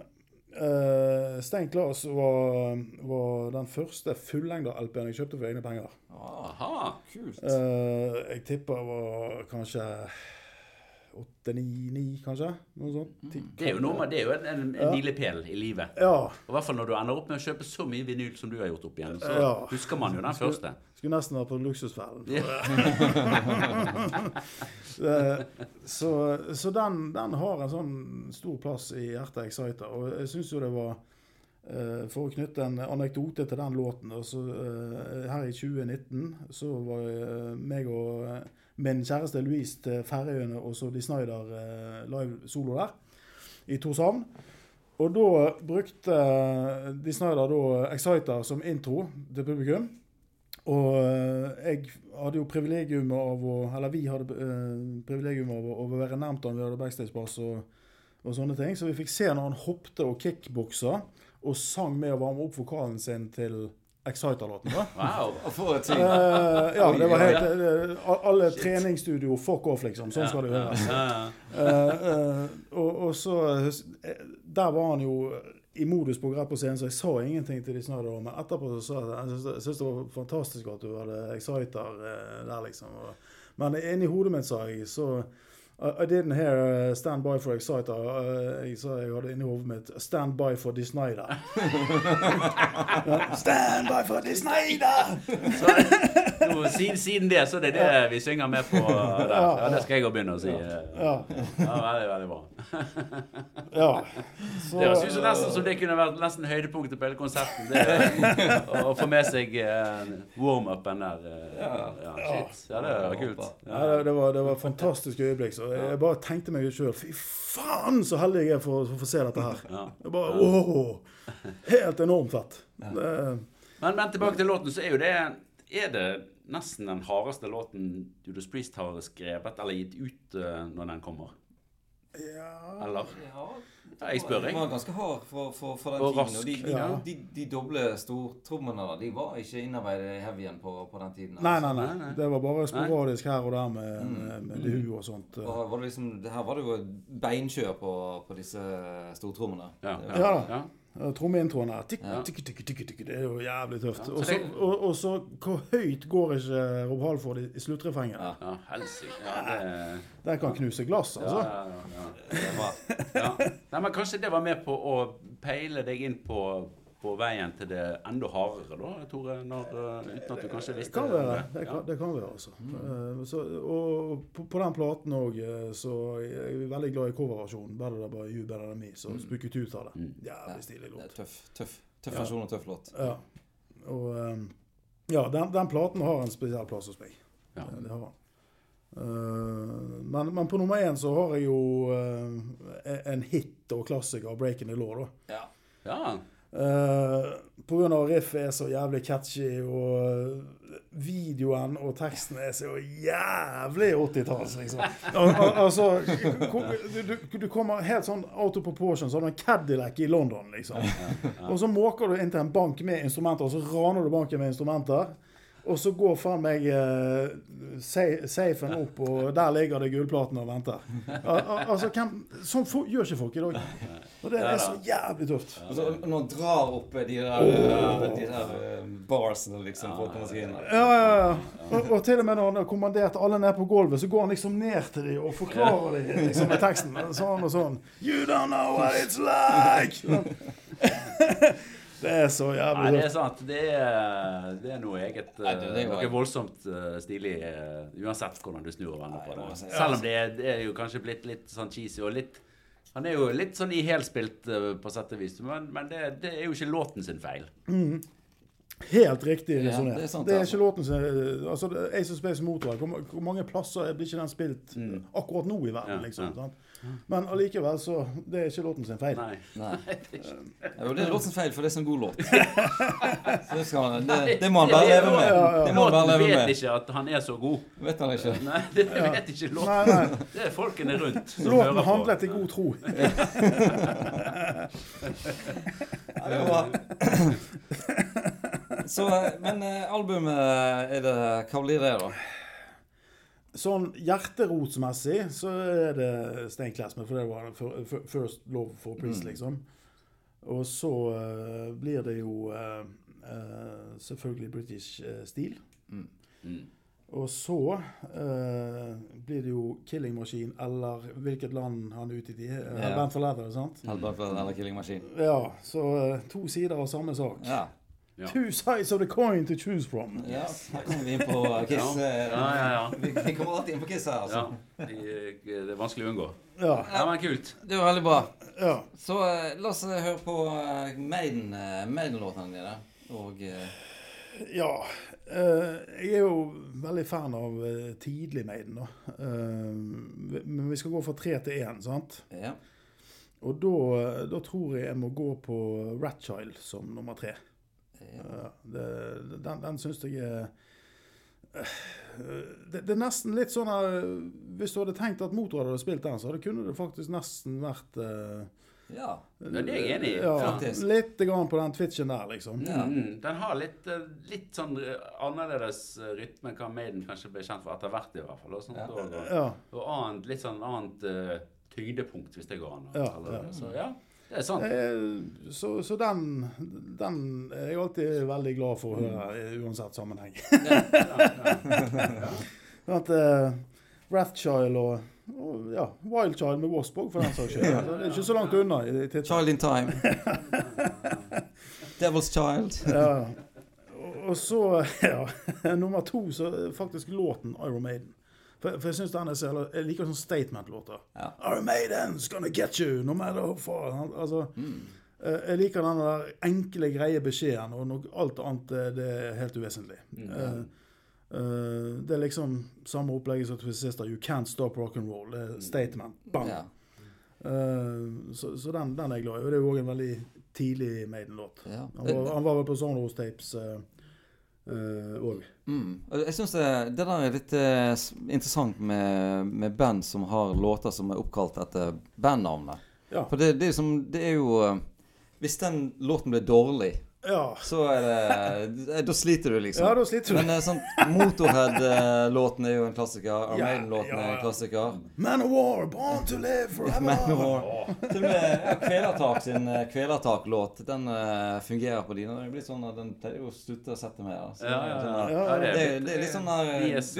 Stein Claes var, var den første fullengda LP-en jeg kjøpte for egne penger. Ah, Aha. kult. Uh, jeg tipper var kanskje åtte-ni-ni, kanskje? Noe sånt. Mm. Det er jo, noe, det er jo en, en, en Ja. milepæl i livet. Ja. Og I hvert fall når du ender opp med å kjøpe så mye vinyl som du har gjort opp igjen. Så Ja. husker man jo den første. Skulle nesten vært på Luksusfellen. Eh, så så den, den har en sånn stor plass i hjertet Exciter. Og jeg syns jo det var For å knytte en anekdote til den låten så, eh, Her i 2019 så var eh, meg og eh, min kjæreste Louise til Færøyene og så De Snyder eh, live solo der. I Torshavn. Og da brukte eh, De Snyder da Exciter som intro til publikum. Og eh, jeg hadde jo privilegium av å Eller vi hadde eh, privilegium av å være nærmt han. Vi hadde backstagepass og, og sånne ting. Så vi fikk se når han hoppte og kickboksa og sang med å varme opp vokalen sin til Exciter-låten. Wow. For et ting. Eh, ja, det var helt uh, Alle treningsstudio, fuck off, liksom. Sånn skal det høres. Uh, ja. Og, og så Der var han jo i modus på grep på scenen, så jeg sa ingenting til de snødde. Men etterpå så sa jeg jeg syns det var fantastisk at du hadde Exciter der, liksom. Men inni hodet mitt, sa jeg, så I, I didn't hear uh, 'Stand by for Exciter'. Uh, jeg sa jeg hadde inni hodet mitt 'Stand by for De Snyder'. Stand by for De Snyder! Så, siden, siden det, så er det det vi synger med på der. Ja, det skal jeg òg begynne å si. Ja. Ja, veldig, veldig bra. ja. Så, Det høres ut som nesten som det kunne vært nesten høydepunktet på hele konserten. Det, å, å få med seg eh, warm-upen der. eh, ja, shit. Ja, det var kult. Ja, Ja. det, det, var, det var fantastisk øyeblikk. Så jeg bare tenkte meg sjøl Fy faen, så heldig jeg er for å få se dette her. Det bare, åh, helt enormt fett. Det, Men, men tilbake til låten, så er jo det Er det nesten den hardeste låten Judas Priest har skrevet eller gitt ut eh, når den kommer. Ja. Eller? Ja, jeg spør, jeg. Den var ganske hard for, for, for den Og tiden. rask. Og de, de, Ja. de, de doble stortrommene de var ikke innarbeidet i heavyen på, på den tiden. Altså. nei, Nei, nei. nei. Det var bare sporadisk her og der med, Mm. med, med dehu og sånt. Og var det liksom, her var det jo beinkjør på, på disse stortrommene. Ja. Ja. Ja. Trommeintroen her. Tikk, tikk, tikk, tikk, tikk, det er jo jævlig tøft. Ja, så det- og, så hvor høyt går ikke Rob Halford i, i sluttrefrenget? Ja. ja. Ja, det Den kan knuse glass, ja, altså. ja, ja, Det var, ja. Nei, men kanskje det var med på å peile deg inn på, på veien til det enda hardere, da, Tore? Når, eh, uten at du kanskje Det visste kan være. Det Det kan, det kan være, altså. Mm. så, og på, på den platen òg, så er jeg veldig glad i coverversjonen. 'Better Than You, Better Than Me', så spukket ut av det. Mm. Jævlig stilig det er låt. tøff, tøff, tøff Ja. versjon og tøff låt. Ja. Og eh, ja, den, den platen har en spesiell plass hos meg. Ja. Eh, Det har han. Eh, men, men på nummer én så har jeg jo eh, en hit og klassiker, 'Breaking the Law'. da. Ja. ja. Uh, på grunn av riffet er så jævlig catchy, og videoen og teksten er så jævlig 80-talls, liksom. Al al altså, du, du, du kommer helt sånn out of proportion, som en Cadillac i London, liksom. Og så måker du inn til en bank med instrumenter, og så raner du banken med instrumenter. Og så går faen meg uh, safen opp, og der ligger det gullplaten og venter. Al al altså, hvem, Sånn gjør ikke folk i dag. Og det er så jævlig tøft. Ja, så når han drar opp de der, eh, de der eh, barsene, liksom, for å komme seg inn. Ja, ja, ja. Og, og til og med når han har kommandert alle ned på gulvet, så går han liksom ned til dem og forklarer dem liksom, med teksten. Sånn og sånn. You don't know what it's like! Det er så Nei, det er sant. Det er, det er noe eget eh, Nei, det- det er jo- Noe voldsomt eh, stilig eh, uansett hvordan du snur og vender på det. Selv om det er, det er jo kanskje blitt litt sånn cheesy og litt Han er jo litt sånn ihelspilt uh, på sett og vis, men, men det, det er jo ikke låten sin feil. Helt riktig Ja, det det er ikke låten sin altså, Ace of Space Motorway, hvor, hvor mange plasser blir ikke den spilt akkurat nå i verden, Ja, liksom? ja. Men allikevel, så Det er ikke låten sin feil. Nei. Nei. det er ikke- Ja, det er låtens feil, for det er en god låt. Så det, skal det, det må han bare leve med. Det må han bare Låten med. vet ikke at han er så god. Vet han ikke. Nei, det vet ikke låten. Nei. Det er folkene rundt som Låten hører på. handlet i god tro. Ja, det var Så, eh, men eh, albumet, er det, hva blir det, da? Sånn hjerterotsmessig så er det Stein Klesmer, for det var den fir- fir- first love for Prince, liksom. Og så uh, blir det jo uh, uh, selvfølgelig British stil. Mm. Og så blir det jo Killing Machine, eller hvilket land han er ute i. Uh, Ja. Band for Leather, sant? Helbert eller Killing Machine? Ja, så to sider av samme sak. Ja. Ja. Two sides of the coin to choose from. ja. Her kommer vi inn på uh, Kiss. Ja. eh, Ja, ja, ja. Vi, kommer alltid inn på Kiss her, altså. de, det er vanskelig å unngå. Ja. Ja, men kult. Det var veldig bra. ja. Så eh, la oss eh, høre på uh, Maiden, eh, Maiden-låtene dine. Og eh, Ja. eh, jeg er jo veldig fan av eh, tidlig Maiden, da. Eh, men vi skal gå fra tre til én, sant? ja. Og da, da tror jeg jeg må gå på Ratchild som nummer tre. Ja. Det, den den syns jeg er eh, det, det er nesten litt sånn at Hvis du hadde tenkt at Motorrad hadde spilt den, så hadde kunne det faktisk nesten vært uh, Ja. Ja, det er jeg enig i. Ja, Faktisk. litt grann på den twitchen der, liksom. Ja. Mm, den har litt, eh, litt sånn eh, annerledes rytme enn hva Maiden kanskje ble kjent for etter hvert, i hvert fall. Og, sånt, Ja. og, og, og annet, litt sånn annet uh, tyngdepunkt, hvis det går an Ja, ja. Så ja, det er sant. Eh, Så, så den, den er jeg alltid veldig glad for å høre, uansett sammenheng. At uh, Rathchild og, og ja, Wildchild med Wasp òg, for den saks skyld. Det er ikke så langt unna. i. Child in Time. Devil's Child. Ja. Og- Og så, ja, nummer to, så faktisk låten Iron Maiden. For, for jeg synes den er så eller, Jeg liker sånne statement-låter. Ja. Iron Maiden's gonna get you, no matter how far. Altså, mm. Jeg liker den der enkle, greie beskjeden, og noe, alt annet eh, det er helt uvesentlig. Eh, uh, det er liksom samme opplegget som til sist. You can't stop rock and roll. Det er statement. Bang! Ja. Uh, så så den, den er jeg glad i. Og det er jo òg en veldig tidlig Maiden-låt. Ja. Han, var- vel på Sonos Tapes eh, òg. Mm. Jeg syns det, det der er litt uh, interessant med, med band som har låter som er oppkalt etter bandnavnet. Ja. For det, det, er som, det er jo eh, Hvis den låten blir dårlig, ja. så er det Da sliter du, liksom. ja, da sliter du. Men eh, sånn Motorhead-låten er jo en klassiker. Iron Ja, Maiden-låten er en klassiker. Man of War, born to live forever. Men Til og med Kvelertak sin eh, Kvelertak-låt, den eh, fungerer på dine. Det blir sånn at Den pleier jo å slutte å sette med. Ja, det er ja, ja. der- det, det litt sånn der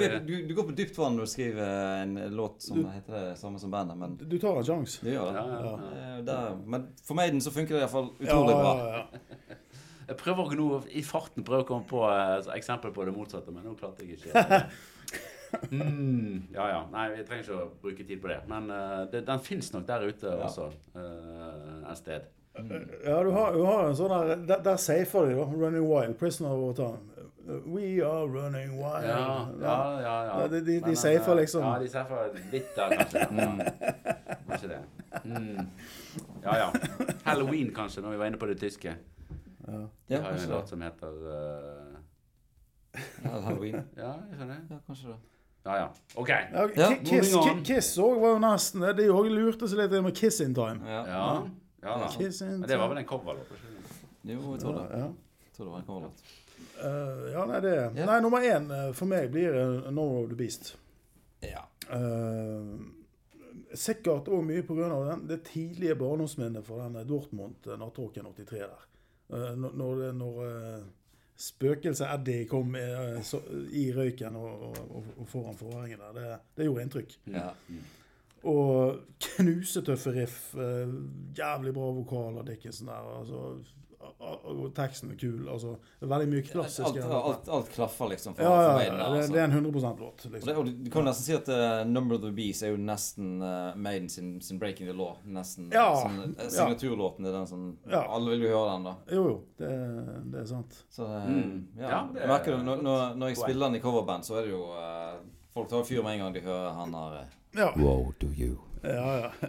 du, du, du går på dypt vann når du skriver en låt som heter det samme som bandet, men Du tar en sjanse. du gjør det. Ja, ja, Eh, der- Men for Maiden så funker det iallfall Ja, utrolig bra. ja, ja. Jeg prøver nå i farten prøver å komme på eh, et eksempel på det motsatte, men nå klarte jeg ikke. Mm, ja ja. Nei, vi trenger ikke å bruke tid på det. Men uh, det, den fins nok der ute også, uh, et sted. Ja, du har, du har en sånn der Der, der safer de, da. 'Running Wild'. 'Prisoner of Time'. We are running wild. Ja, ja, ja. ja. Ja, de- de- de safer eh, liksom. Ja, de safer litt der, kanskje. Mm. Kanskje det. Mm. Ja ja. Halloween, kanskje, når vi var inne på det tyske. Ja. De har jo en låt som heter uh... Ja, Halloween. Ja, jeg skjønner. Ja, kanskje det. Ja ja. OK. Ja, Ja, Kiss moving Kiss òg var jo nesten det. De òg lurte seg litt med 'Kiss in Time'. Ja. Ja. ja da. Kiss in Men det var vel en coverlåt? var ikke det? Jo, jeg tror det. Ja. Jeg tror det var en coverlåt. Uh, ja, nei, det yeah. Nei, nummer én eh, for meg blir uh, of the Beast'. Ja. Uh, sikkert òg mye pga. den- det tidlige barndomsminnet fra den Dortmund-nattåken 83 der. Eh, når når, når eh, spøkelset Eddie kom eh, så, i røyken og, og, og, foran forhenget der, det, det gjorde inntrykk. Ja. Og knusetøffe riff. eh, jævlig bra vokal av Dickinson der. Altså, og, og teksten er kul. Altså, det er veldig mye klassisk. Alt, alt, alt klaffer liksom for, Ja, for Maiden. ja, det, altså. det er en 100% låt. Og det, Liksom. og du kan nesten si at uh, Number of the Beast er jo nesten uh, Maiden sin, sin Breaking the Law. Nesten Ja, sånn, eh, ja. signaturlåten er den som Ja. Alle vil jo høre den, da. Jo, jo, det, det er sant. Så uh, Mm. ja. Ja, det jeg merker det når, når, når jeg spiller den i coverband, så er det jo eh, Folk tar fyr med en gang de hører han har eh, Ja, Wow, do you. ja. ja.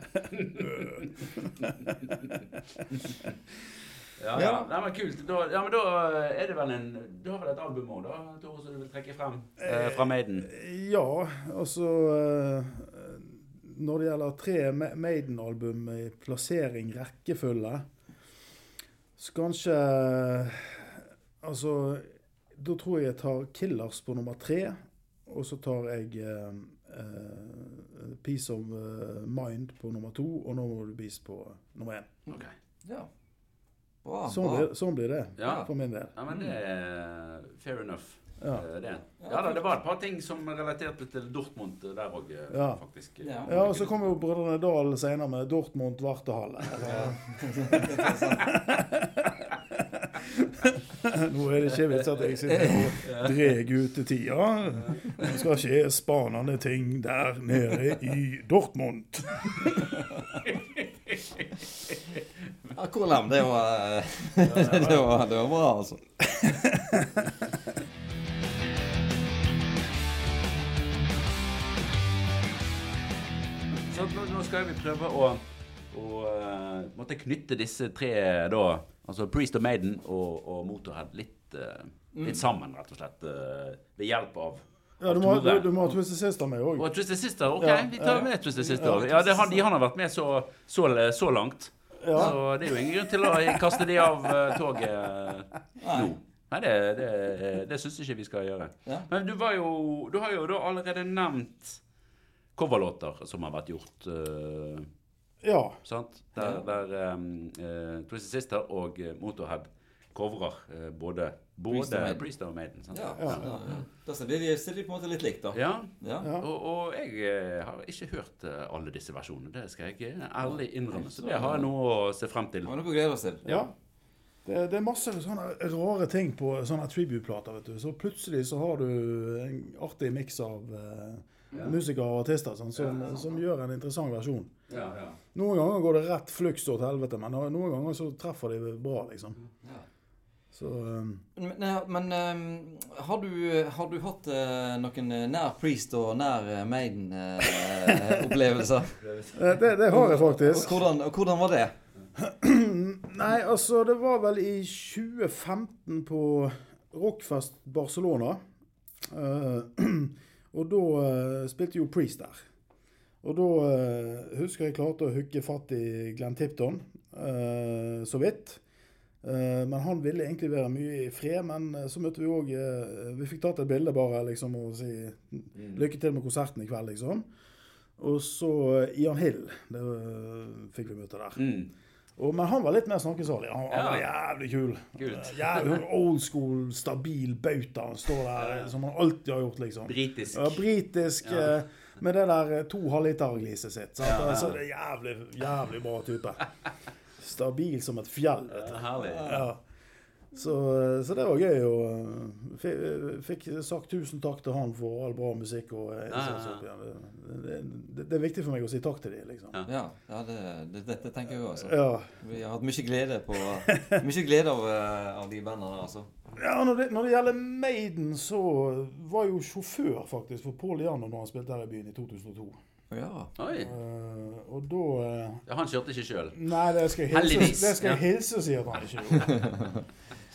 Ja, ja. Nei, men kult. Da, ja, men da er det vel en Du har vel et album òg, da, Tore, som du vil trekke frem eh, fra Maiden? Ja, altså eh, Når det gjelder tre Maiden-album i plassering, rekkefølge Så kanskje Altså Da tror jeg jeg tar Killers på nummer tre. Og så tar jeg eh, eh, Peace of eh, Mind på nummer to, og No More Beast på nummer én. Okay. Ja. Bra. Sånn, bra. blir- sånn blir det Ja. for min del. Ja, men det er fair enough. Ja. eh, Det. Ja da, det var et par ting som relaterte til Dortmund der òg, Ja. faktisk. Ja. Ja, og så kom jo Brødrene Dal senere med Dortmund Vartehalle. Nå er det ikke vits at jeg sitter og dreg utetida. Det skal skje spanende ting der nede i Dortmund. Ja, KLM, det var, eh, det var Det var bra, altså. Så nå, nå skal vi prøve å, å eh, måtte knytte disse tre, da, altså Priest og Maiden og, og Motorhead, litt, eh, litt sammen, rett og slett. ved hjelp av, Ja, du må, du, du må ha Twisted Sister med òg. Og Twisted Sister, OK, Ja, vi tar med Twisted Sister. Ja, det, han, de han har vært med så, så, så langt. Ja. Så det er jo ingen grunn til å kaste de av eh, toget nå. Nei, det, det, det syns ikke vi skal gjøre. Ja. Men du, var jo, du har jo da allerede nevnt coverlåter som har vært gjort. Uh, Ja. sant? Der, der um, uh, Twisted Sister og eh, Motorhead covrer uh, både, både Priest og Maiden. Sant? Ja, Ja. ja, ja. Da stiller de, stiller på en måte litt likt, da. Ja, Ja. Ja. og, og jeg eh, har ikke hørt eh, alle disse versjonene. Det skal jeg eh, ærlig innrømme. Så det har jeg noe å se frem til. Det noe å glede oss til. ja. Det, det er masse sånne rare ting på sånne tribute-plater. vet du. Så plutselig så har du en artig miks av ja. musikere og artister sånn, som, som gjør en interessant versjon. Ja, ja. Noen ganger går det rett fluks til helvete, men noen ganger så treffer de bra, liksom. Ja. Så um, Men, men um, har, du, har du hatt uh, noen eh, nær Priest og nær eh, Maiden-opplevelser? Uh, det, det har jeg faktisk. hvordan, og hvordan var det? Nei, altså, det var vel i 2015 på Rockfest Barcelona. Uh, og da spilte jo Priest der. Og da husker jeg klarte å hooke fatt i Glenn Tipton, så vidt. Eh, men han ville egentlig være mye i fred, men eh, så møtte vi òg Vi fikk tatt et bilde bare liksom og si lykke til med konserten i kveld, liksom. Og så eh, Ian Hill det eh, fikk vi møte der. Mm. Og, men han var litt mer snakkesalig. Han, han var jævlig kul. Kult. Eh, Jævlig old school, stabil bauta. Han står der Ja. som han alltid har gjort, liksom. Britisk. Ja, britisk Ja. eh, med det der eh, to halvlitergliset sitt. Sant? Ja, ja. Så det er jævlig, jævlig bra type. Stabil som et fjell. vet du. Ja, herlig. Ja. Så, eh, så det var gøy. Og fi- fikk sagt tusen takk til han for all bra musikk. og ja, Ja. Det, det, det, er viktig for meg å si takk til dem, liksom. Ja. Det, det, dette tenker jeg òg, altså. Ja. Vi har hatt mye glede på Mye glede av, eh, av de bandene der, altså. Ja, når det, når det gjelder Maiden, så var jeg jo sjåfør faktisk for Paul Janno når han spilte her i byen i 2002. Ja. Oi. Eh, og da eh, Ja, han kjørte ikke sjøl. Nei, det skal jeg hilse, det skal jeg ja. hilse og si at han ikke gjorde.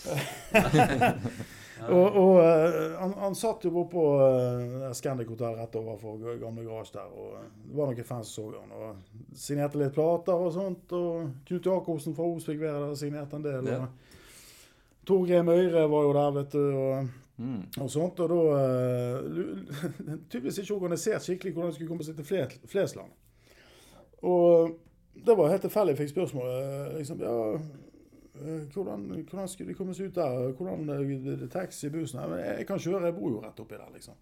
og og eh, han, han satt jo borte på uh, Scandic Hotel rett overfor g- gamle garasje der. og eh, Det var noen fans som så han. og Signerte litt plater og sånt. og Knut Jacobsen fra Os fikk være der og signerte en del. Ja. og Torgrim Øyre var jo der, vet du. og Mm. og sånt, og da uh, Tydeligvis ikke organisert skikkelig hvordan det skulle komme seg til Flesland. Og det var helt tilfeldig jeg fikk spørsmålet. Liksom, ja, eh, hvordan, hvordan skulle de komme seg ut der? Hvordan eh, taxi, bussen? Ja, men jeg kan kjøre, jeg bor jo rett oppi der, liksom.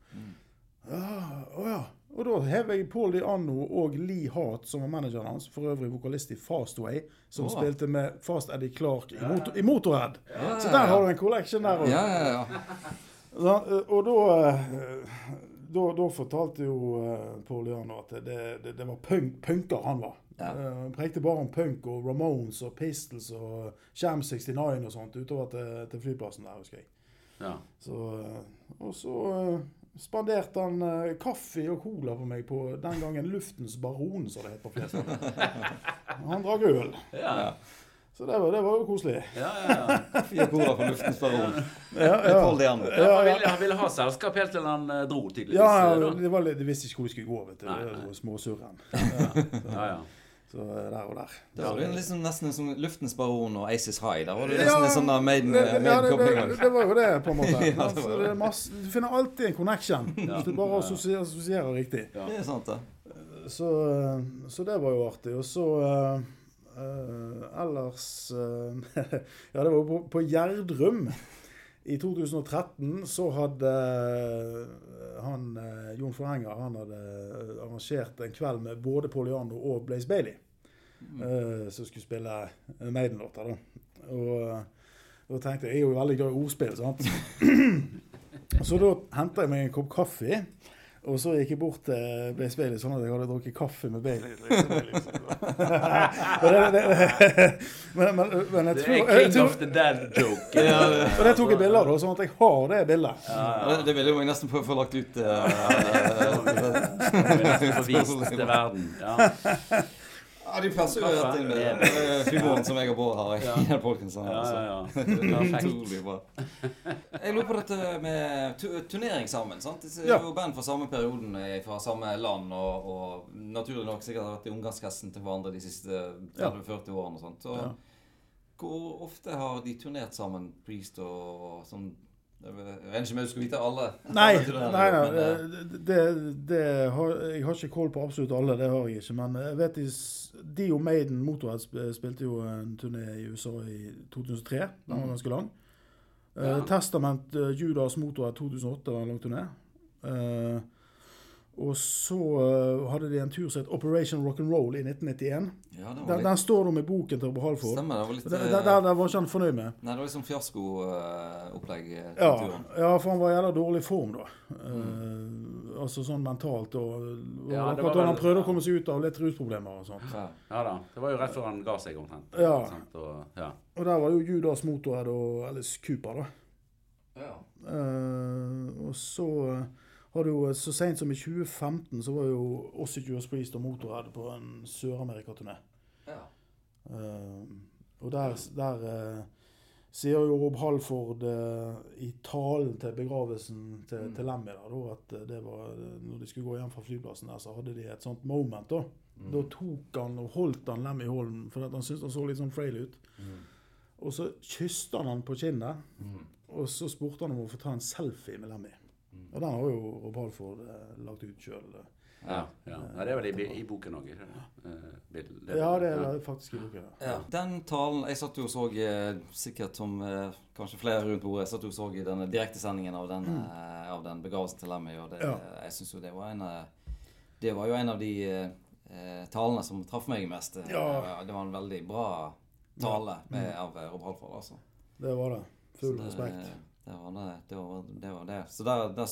Ja, å ja. Og da hever jeg Paul Di Anno og Lee Hart, som var manageren hans, for øvrig vokalist i Fastway, som oh. spilte med Fast Eddie Clark i, motor, i Motorhead. Ja, Så ja, der har du en collection der òg. Ja, ja, ja. Eh, og da, eh, da Da fortalte jo eh, Paul Jano at det, det, det var punk, punker han var. Ja. Han prekte bare om punk og Ramones og Pistols og Sham 69 og sånt utover til, til flyplassen der, husker jeg. Ja. Så, og så spanderte han kaffe og cola på meg på den gangen Luftens Baron, som det het på flest. Han drakk øl. Ja. Så det var, det var jo koselig. Ja, ja, ja. Fire koder fra luftens baron. Ja, Ja, han, ville, han ville ha selskap helt til han eh, dro, tydeligvis. Ja, ja, det var litt, de visste ikke hvor de skulle gå, vet du. Nei, Det nei. var Småsurren. ja, ja. Så eh, der og der. Det var jo liksom nesten som Luftens baron og Aces High. Der var det Ja, nesten en sånn made, made ja, det, det, det var jo det, på en måte. Ja, det var altså, det. det masse, du finner alltid en connection. Ja. Hvis du bare assosierer, assosierer riktig. Ja. Det er sant, det. Så, eh, så det var jo artig. Og så ellers eh, Ja, det var på, på Gjerdrum. I 2013 så hadde eh, han eh, Jon Forhenger han hadde eh, arrangert en kveld med både Poliano og Blaze Bailey. eh, som skulle spille eh, Maiden-låter. da. Og eh, da tenkte jeg Jeg er jo veldig glad i ordspill, sant. Så da henta jeg meg en kopp kaffe. Og så gikk jeg bort til Blaze Bailey sånn at jeg hadde drukket kaffe med Bailey. Liksom, liksom. Det, det, men, men, men jeg Det tror, er jeg king tror of the dead-joke. Ja, Og det tok jeg bilde av, sånn at jeg har det bildet. Ja, det- Det ville jo jeg nesten få få lagt ut. Uh, til verden. Ja, Ja, De passer jo rett inn med eh, humoren som jeg og Bård har i Ja. den ja, Altså. ja. ja. Utrolig bra. Jeg lurer på dette med turnering sammen. sant? Det er jo band fra samme perioden, eh, fra samme land, og, og naturlig nok sikkert har vært i omgangshesten til hverandre de siste 30-40 årene. og sånt. Så, Ja. Hvor ofte har de turnert sammen, Priest og sånn Jeg regner ikke med du skal vite alle. Nei, nei, nei men, det, det har, jeg har ikke koll på absolutt alle, det har jeg ikke. Men jeg vet de, og Maiden Motorhead spilte jo en turné i USA i 2003. Den var ganske lang. Ja. Uh, Testament eh, Judas Motorhead 2008 var en lang turné. Eh, og så eh, hadde de en tur som het Operation Rock'n'Roll i 1991. Ja, det Den, den står nå med boken til Robert Halford. Stemmer. Det var litt Der, eh, der, der, der var ikke han fornøyd med. Nei, det var litt sånn fiaskoopplegg. eh, Ja, ja, for han var i jævla dårlig form da. Eh, altså sånn mentalt. Og, og Ja, akkurat da han prøvde å komme seg ut av litt rusproblemer og sånt. Ja. ja da. Det var jo rett før han ga seg, omtrent. Ja. Sant? Og, ja. Og der var det jo Judas Motorhead og Alice Cooper, da. Ja. Uh, og så eh, har det jo så seint som i 2015 så var jo også Judas Priest og Motorhead på en Sør-Amerika-turné. Ja. Uh, og der, der uh, sier jo Rob Halford uh, i talen til begravelsen til, Mm. til Lemmy da, at eh, det var, når de skulle gå hjem fra flyplassen der, så hadde de et sånt moment. Da Mm. Da tok han og holdt han Lemmy i hånden, for han syntes han så litt sånn frail ut. Mm. Og så kysset han han på kinnet, Mm. og så spurte han om å få ta en selfie med Lemmy. Mm. Og den har jo Rob Halford eh, lagt ut sjøl. Ja, ja. ja, det er vel i, i boken òg. Eh, Ja, det er faktisk i boken. Ja. Den talen Jeg satt jo og så, eh, sikkert som eh, kanskje flere rundt bordet, jeg satt jo og så i denne direktesendingen av den, eh, av den begravelsen til Lemmy, og det, Ja. jeg syns jo det var en eh, Det var jo en av de eh, eh, talene som traff meg mest. Eh, Ja. Det var en veldig bra tale med, av eh, Rob Halford, altså. Det var det. Full det- respekt. Det var det. Det var det. Var det. Så der, der,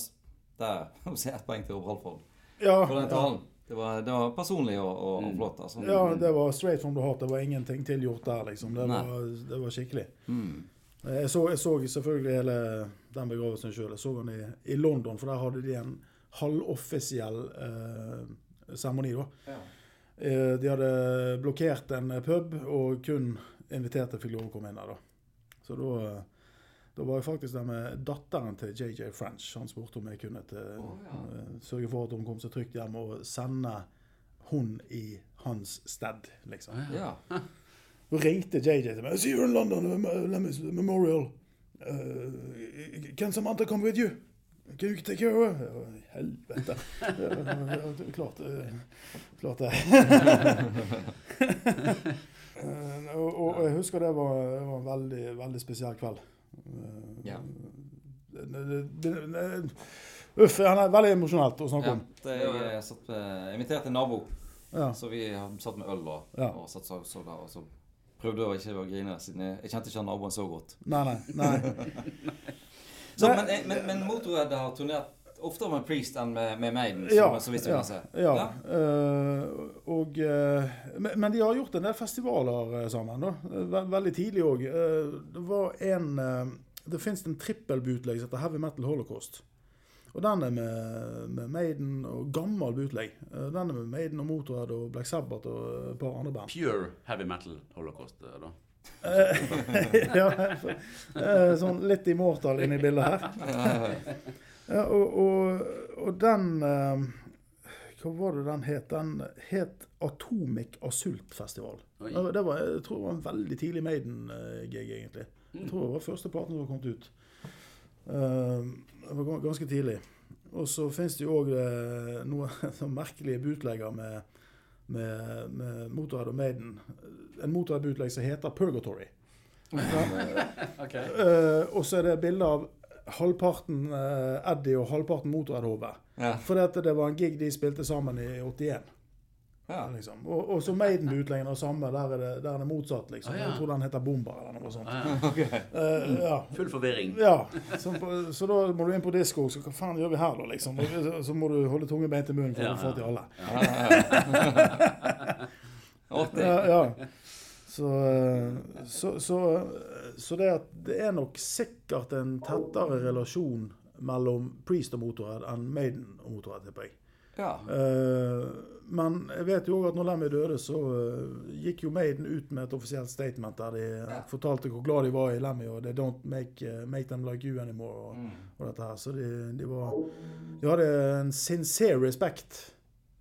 der må jeg si ett poeng til Rob Halford Ja, for den ja. talen. Det var, det var personlig og, og, og Mm. flott, altså. ja, det var straight from the heart. Det var ingenting tilgjort der, liksom. Det var, det var skikkelig. Mm. Jeg så, jeg så selvfølgelig hele den begravelsen sjøl. Jeg så den i, i London, for der hadde de en halvoffisiell eh, seremoni. da. Ja. Eh, de hadde blokkert en pub, og kun inviterte fikk lov å komme inn der. da. Så da, eh, da var jeg faktisk der med datteren til JJ French. Han spurte om jeg kunne til, oh, ja. eh, sørge for at hun kom seg trygt hjem, og sende hun i hans sted, liksom. ja. Så ringte JJ til meg. I see you in London, Lemmy's Memorial. Uh, can Samantha come with you? Can you take care of her? Å, Helvete. Klart, eh, klart det. Og, og jeg husker det var, det var en veldig, veldig spesiell kveld. Ja. Uff, han er veldig emosjonelt å snakke Ja, om. det, jeg, jeg satt jeg inviterte en nabo, Ja. så vi satt med øl og, Ja. og satt så, så der, og så prøvde jeg ikke å grine, siden jeg, jeg kjente ikke han naboen så godt. Nei, nei. nei. Så, men, men, men Motorhead har turnert oftere med Priest enn med, med Maiden, som Ja, så vidt vi ja, kan se. Ja. eh, og, uh, men, men de har gjort en del festivaler eh, sammen. da. Veldig tidlig òg. det var en Det fins en trippelbootleg som heter Heavy Metal Holocaust. Og den er med, med Maiden og gammel bootleg. Den er med Maiden og Motorhead og Black Sabbath og et par andre band. Pure heavy metal holocaust, da. Ja, sånn litt Immortal inni bildet her. Ja, og, og, og den eh, Hva var det den het? Den het Atomic Asult-festival. Det var, jeg tror det var en veldig tidlig Maiden-gig, egentlig. Jeg tror det var første platen som kommet ut. Eh, det var ganske tidlig. Og så fins det jo òg noen sånn merkelige bootlegger med, med, med Motorhead og Maiden. En Motorhead-bootleg som heter Purgatory. okay. Eh, og så er det bilde av halvparten eh, Eddie og halvparten Motorhead-Hove. Ja. Fordi at det var en gig de spilte sammen i 81. Ja. Liksom. Og, og så Maiden-bootleggen og samme. Der er det, der er det motsatt, liksom. Ah, ja. Jeg tror den heter Bomber eller noe sånt. Ah, ja. Okay. Uh, ja. Full forvirring. ja. Så, på, så da må du inn på disko. Så hva faen gjør vi her, da, liksom? Og så, så må du holde tunge bein til munnen for å få til alle. Ja, ja. Så, så, så, så det, det er nok sikkert en tettere relasjon mellom Priest og Motorhead enn Maiden og Motorhead, tipper jeg. Ja. Uh, men jeg vet jo òg at når Lemmy døde, så uh, gikk jo Maiden ut med et offisielt statement der de Ja. fortalte hvor glad de var i Lemmy, og 'they don't make, uh, make them like you anymore'. Og, Mm. og dette her. Så de, de var De hadde en sincere respekt.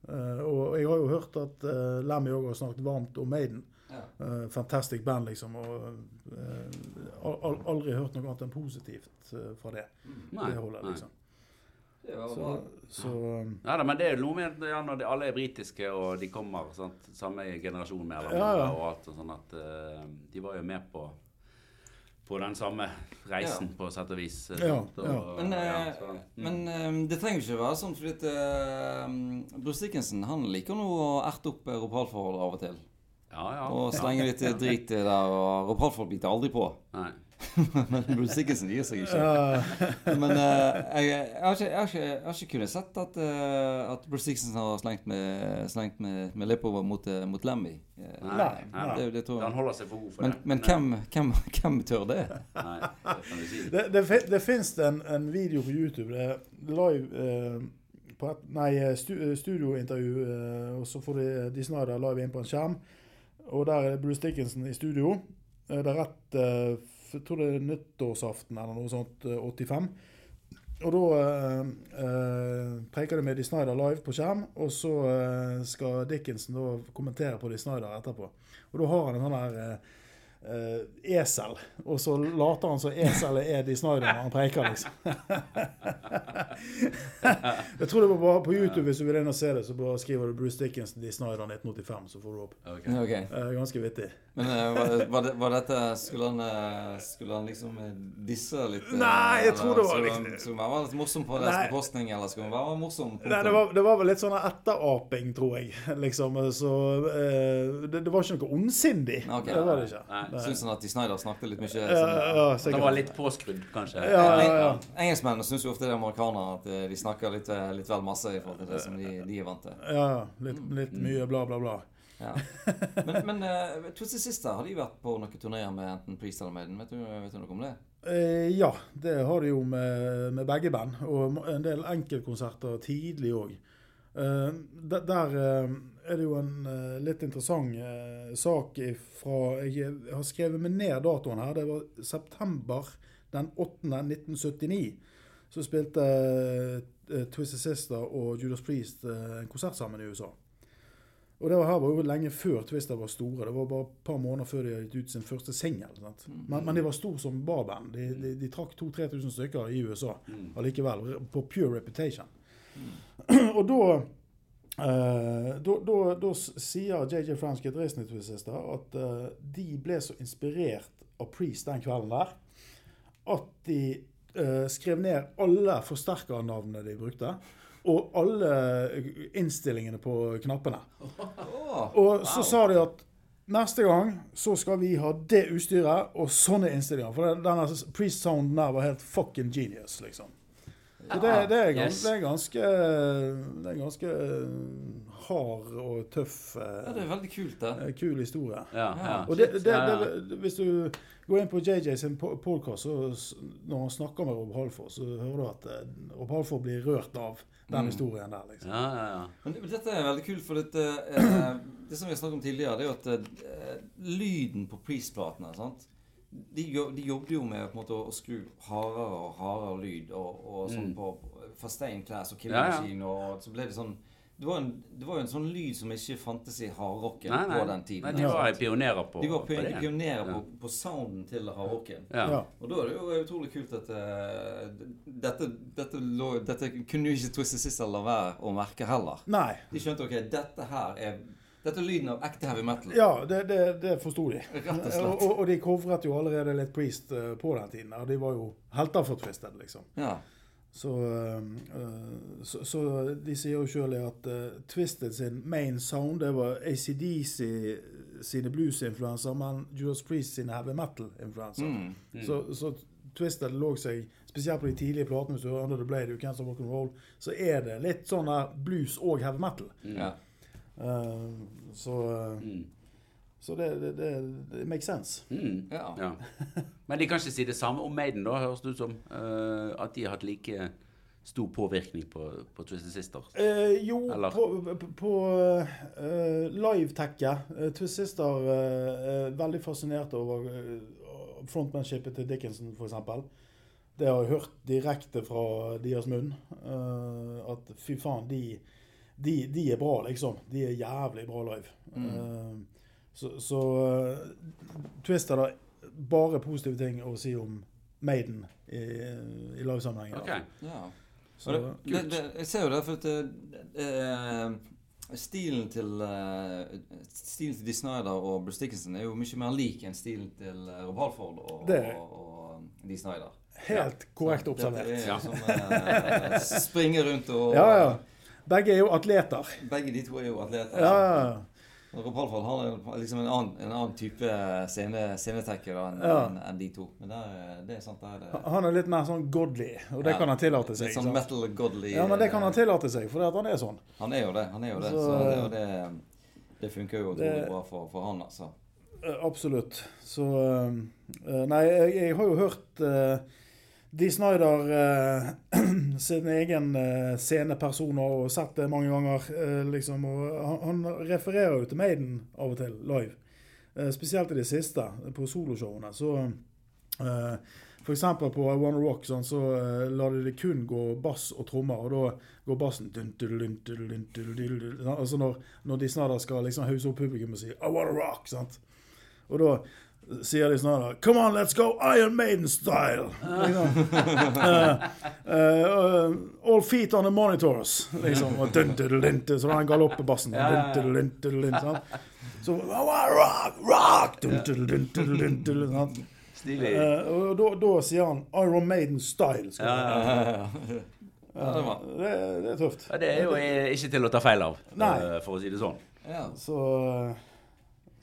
Eh, og jeg har jo hørt at Lemmy òg har snakket varmt om Maiden. Ja. Uh, fantastic band, liksom. Og uh, al al aldri hørt noe annet enn positivt eh, fra det. Nei. det holdet, nei. liksom. Det var Så, bra. så um, Ja, da, men det er noe med ja, når de, alle er britiske og de kommer sant, samme generasjon med eller Ja, ja. og alt og sånn at eh, de var jo med på på den samme reisen, på sett og vis. eh, Ja, og- ja. Men, ja, eh, så, mm. men eh, det trenger jo ikke være sånn, fordi at eh, Bruce Dickinson han liker nå å erte opp europalforholdet av og til. Ja, ja. Og slenger litt eh, drit der, og Rob biter aldri på. Nei. Men Bruce Dickinson gir seg ikke. Men eh, jeg, jeg, har ikke, jeg, har ikke, jeg har ikke kunnet sett at, uh, at Bruce Dickinson har slengt med, slengt med, med leppa mot, mot Lemmy. Nei. Det, det tror Han holder seg for god for Men, det. men hvem, hvem, hvem tør det? Nei, det kan si. det, det, det fins en, en video på YouTube. Det er live eh, på et, Nei, stu, studiointervju, eh, og så får de, de Snyder live inn på en skjerm. Og der er Bruce Dickinson i studio. Eh, det er rett eh, jeg tror det er nyttårsaften eller noe sånt, eh, 85. Og da eh, eh, preker de med Dee Snyder live på skjerm, og så eh, skal Dickinson da kommentere på Dee Snyder etterpå. Og da har han en sånn her eh, eh, esel, og så later han som eselet er Dee Snyder når han preker, liksom. jeg tror det var bare på YouTube, hvis du vil inn og se det, så bare skriver du Bruce Dickinson Dee Snyder 1985, så får du opp. Ok. Okay. Uh, ganske vittig. Men uh, var, var, det, var dette Skulle han, skulle han liksom disse litt? Nei, jeg tror det var skulle liksom- han- Skulle han være litt morsom på deres bekostning, eller skulle han være morsom? Nei, det var, det var vel litt sånn etteraping, tror jeg. Liksom, så eh, det, det var ikke noe ondsindig. Okay. Det var det ikke. Nei. Syns han at de Snyder snakket litt mye sånn, ja, Det var litt påskrudd, kanskje. Ja, ja, ja. Engelskmennene syns jo ofte det er amerikanere at eh, de snakker litt, eh, litt vel masse i forhold til det som de, de er vant til. Ja. Litt, litt mye bla, bla, bla. Ja. Men, men uh, Twisted Sister, har de vært på noen turneer med enten Priest eller Maiden? Vet du, vet du noe om det? Eh, ja, det har de jo med, med begge band. Og en del enkeltkonserter tidlig òg. der der eh, er det jo en uh, litt interessant uh, sak fra jeg, jeg har skrevet meg ned datoen her. Det var september den 8. 1979. Så spilte uh, Twisted Sister og Judas Priest en konsert sammen i USA. Og det var her var jo lenge før Twister var store. Det var bare et par måneder før de hadde gitt ut sin første singel. sant? Men, men de var store som barband. De, de, de trakk 2000-3000 stykker i USA allikevel, på pure reputation. Og da eh, da, sier JJ Frans gitaristen i Twisted at uh, de ble så inspirert av Priest den kvelden der at de uh, skrev ned alle forsterkernavnene de brukte. Og alle innstillingene på knappene. Og så sa de at neste gang så skal vi ha det utstyret og sånne innstillinger. For denne priest-sounden der var helt fucking genius, liksom. Det, det, er, gans, Yes. det er ganske Det er ganske eh, hard og tøff, ja, det eh, er veldig kult, det. kul historie. Ja, ja. Og det, det, hvis du går inn på JJ sin podkast, når han snakker med Rob Halford, så hører du at eh, Rob Halford blir rørt av den historien der, liksom. Ja, ja, ja. Men men dette er veldig kult, for dette, eh, det som vi har snakket om tidligere, det er jo at eh, lyden på Priest-platene sant? De, de jobbet jo med på en måte, å skru hardere og hardere lyd og, og sånn på Fastein Class og Killer Ja, ja. Og så ble det sånn det var, en, det var jo en sånn lyd som ikke fantes i hardrocken på den tiden. Nei, de var sant? pionerer på, de var på det. pionerer på, Ja. på sounden til hardrocken. Ja. Ja. Og da er det jo utrolig kult at uh, dette, dette, lå, dette kunne jo ikke Twisted Sister la være å merke heller. Nei. De skjønte ok, dette her er Dette er lyden av ekte heavy metal. Ja, det, det, det forsto de. Rett og slett. Og, og de covret jo allerede litt Priest eh, på den tiden. Og de var jo helter for Twisted, liksom. Ja. Så, eh, eh, så, så de sier jo sjøl at uh, Twisted sin main sound det var ACDC sine blues-influenser, men Judas Priest sine heavy metal-influenser. Mm. Så, så Twisted lå seg Spesielt på de tidlige platene, hvis du hører Under the Blade, Can't Stop Rock and Roll, så er det litt sånn blues og heavy metal. ja. Så eh, Mm. så det, det, det, det makes sense. Mm. Ja. Ja. Men de kan ikke si det samme om Maiden, da, høres det ut som. Uh, at de har hatt like stor påvirkning på, på Twisted Sister. Eh, jo, Eller? på, på, på uh, live-tacket uh, Twist Sister eh, er veldig fascinert over uh, frontmanshipet til Dickinson, f.eks. Det har jeg hørt direkte fra deres munn. eh, at fy faen, de, de, de er bra, liksom. De er jævlig bra live. Eh, så så uh, Twist er da bare positive ting å si om Maiden i, i livesammenheng. Ok. ja. Så, det, det, det, jeg ser jo det, for at det, eh, stilen til Stilen til Dee Snyder og Bruce Dickinson er jo mye mer lik enn stilen til Rob Halford og, Det- og, og Dee Snyder. Helt korrekt observert. Er Ja. som eh, springe rundt og Ja, ja. Begge er jo atleter. Begge de to er jo atleter. Ja, ja, ja. Rob Halford har liksom en annen, en annen type scene, scenetekker enn Ja. en, en de to. Men det er, det er sant, det er det. Han er litt mer sånn godly, og det Ja. kan han tillate seg. Litt sånn metal godly. Ja, men det kan han eh, tillate seg, for han er sånn. Han er jo det. han er jo det. Så- Så, det, og det, det funker jo utrolig bra for, for han, altså. Eh, Absolutt. Så eh, Nei, jeg, jeg har jo hørt uh, Dee Snyder eh, sin egen eh, sceneperson har jo sett det mange ganger. Eh, liksom, og han, han refererer jo til Maiden av og til live. spesielt i de siste, på soloshowene. Så eh, F.eks. på I Wanna Rock sånn, så lar de det kun gå bass og trommer, og da går bassen altså når, når Dee Snyder skal liksom hause opp publikum og si I Wanna Rock. sant? Og da sier de snart Come on, let's go Iron Maiden-style! Liksom. uh, uh, all feet on the monitors, liksom. Og dun, dun, dun, dun, så den galoppebassen. Dun, dun, dun? Så rock, rock! Dun, dun, dun, dun, dun, dun, sant? Stilig. Eh, og da, da sier han Iron Maiden-style. Ja, Ja, ja, ja. Ja, det. Det, er tøft. Ja, det er jo ikke til å ta feil av, Nei. eh, for å si det sånn. Ja. Så,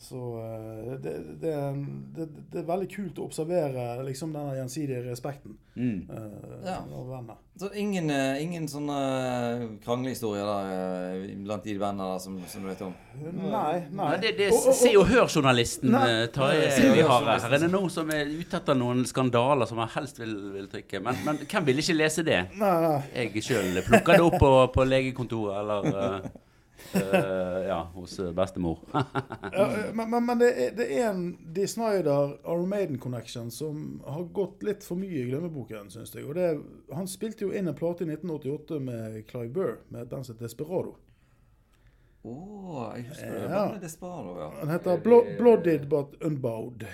så eh, det, det, er det, det er veldig kult å observere liksom denne gjensidige respekten Mm. Uh, Ja. av venner. Så ingen, eh, ingen sånne kranglehistorier der blant de vennene som, som du vet om? Nei, nei. Nei, det, det Og- og- og- Se og Hør-journalisten Tarjei vi har her. Er det noen som er ute etter noen skandaler som jeg helst vil, vil trykke? Men, men hvem vil ikke lese det? Nei, nei. Jeg sjøl plukker det opp på, på legekontoret eller eh, eh, ja, hos eh, bestemor. Ja, men men, men det, er, det er en De Snyder Iron Maiden connection som har gått litt for mye i glemmeboken, syns jeg. Og det, han spilte jo inn en plate i 1988 med Clive Burr, med den som heter Desperado. Å, jeg husker det. Ja. Desperado, ja. Den heter Blo Blooded But Unbowed.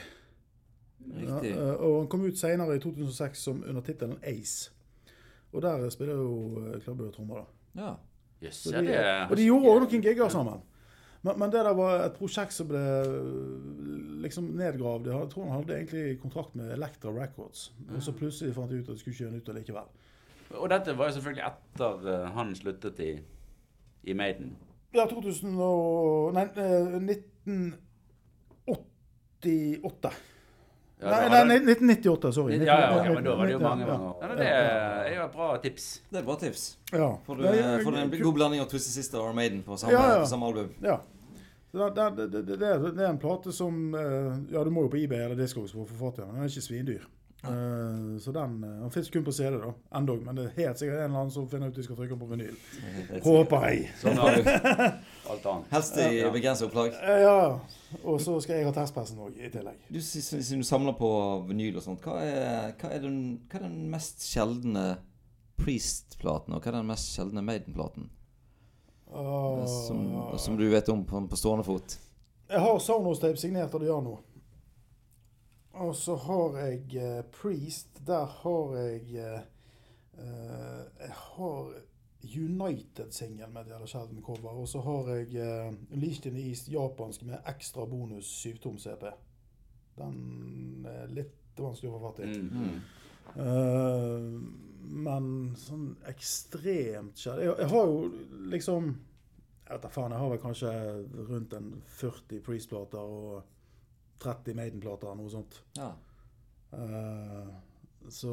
Riktig. Ja, og han kom ut senere i 2006 som under tittelen Ace. Og der spiller jo eh, Clive Burr trommer, da. Ja. Ja, de, det og de gjorde òg noen gigger sammen. Men, men det der var et prosjekt som ble liksom nedgravd. Jeg tror han hadde egentlig kontrakt med Electra Records. Og så plutselig fant de ut at de skulle ikke gjøre nytt likevel. Og dette var jo selvfølgelig etter eh, han sluttet i, i Maiden. Ja, 2000 og Nei, eh, 1988. Ja, nei, da nei, 1998, sorry. Ja, ja, ok, men da var det jo mange, mange år. Ja, det er jo et bra tips. Det er et bra tips. Ja. Får du, er- får du en god blanding av Twisted Sister og Maiden på samme, Ja, ja. på samme album? Ja. Det, det, det, det, det, er, er en plate som eh, Ja, du må jo på eBay eller Discogs for å få fatt i den, den er ikke svindyr. Eh, så den, uh, Han fins kun på CD, da. Endog. Men det er helt sikkert en eller annen som finner ut de skal trykke den på vinyl. Håper jeg. Sånn har du alt annet. Helst i begrenset opplag. Uh, ja. Og så skal jeg ha testpressen òg, i tillegg. Du, Siden du samler på vinyl og sånt, hva er, hva er, den, hva er den mest sjeldne Priest-platen, og hva er den mest sjeldne Maiden-platen? Ah, Som, som du vet om på, på stående fot? Jeg har Sonos-tape signert av Diano. Og så har jeg eh, Priest. Der har jeg eh, eh, Jeg har United-singel med Diallo Sheldon cover. Og så har jeg uh, in the East japansk med ekstra bonus syvtom CP. Den er litt vanskelig å få fatt i. Mm. Eh, men sånn ekstremt kjær jeg, jeg har jo liksom Jeg vet da faen, jeg har vel kanskje rundt en 40 Priest-plater og 30 Maiden-plater, eller noe sånt. Ja. Uh, så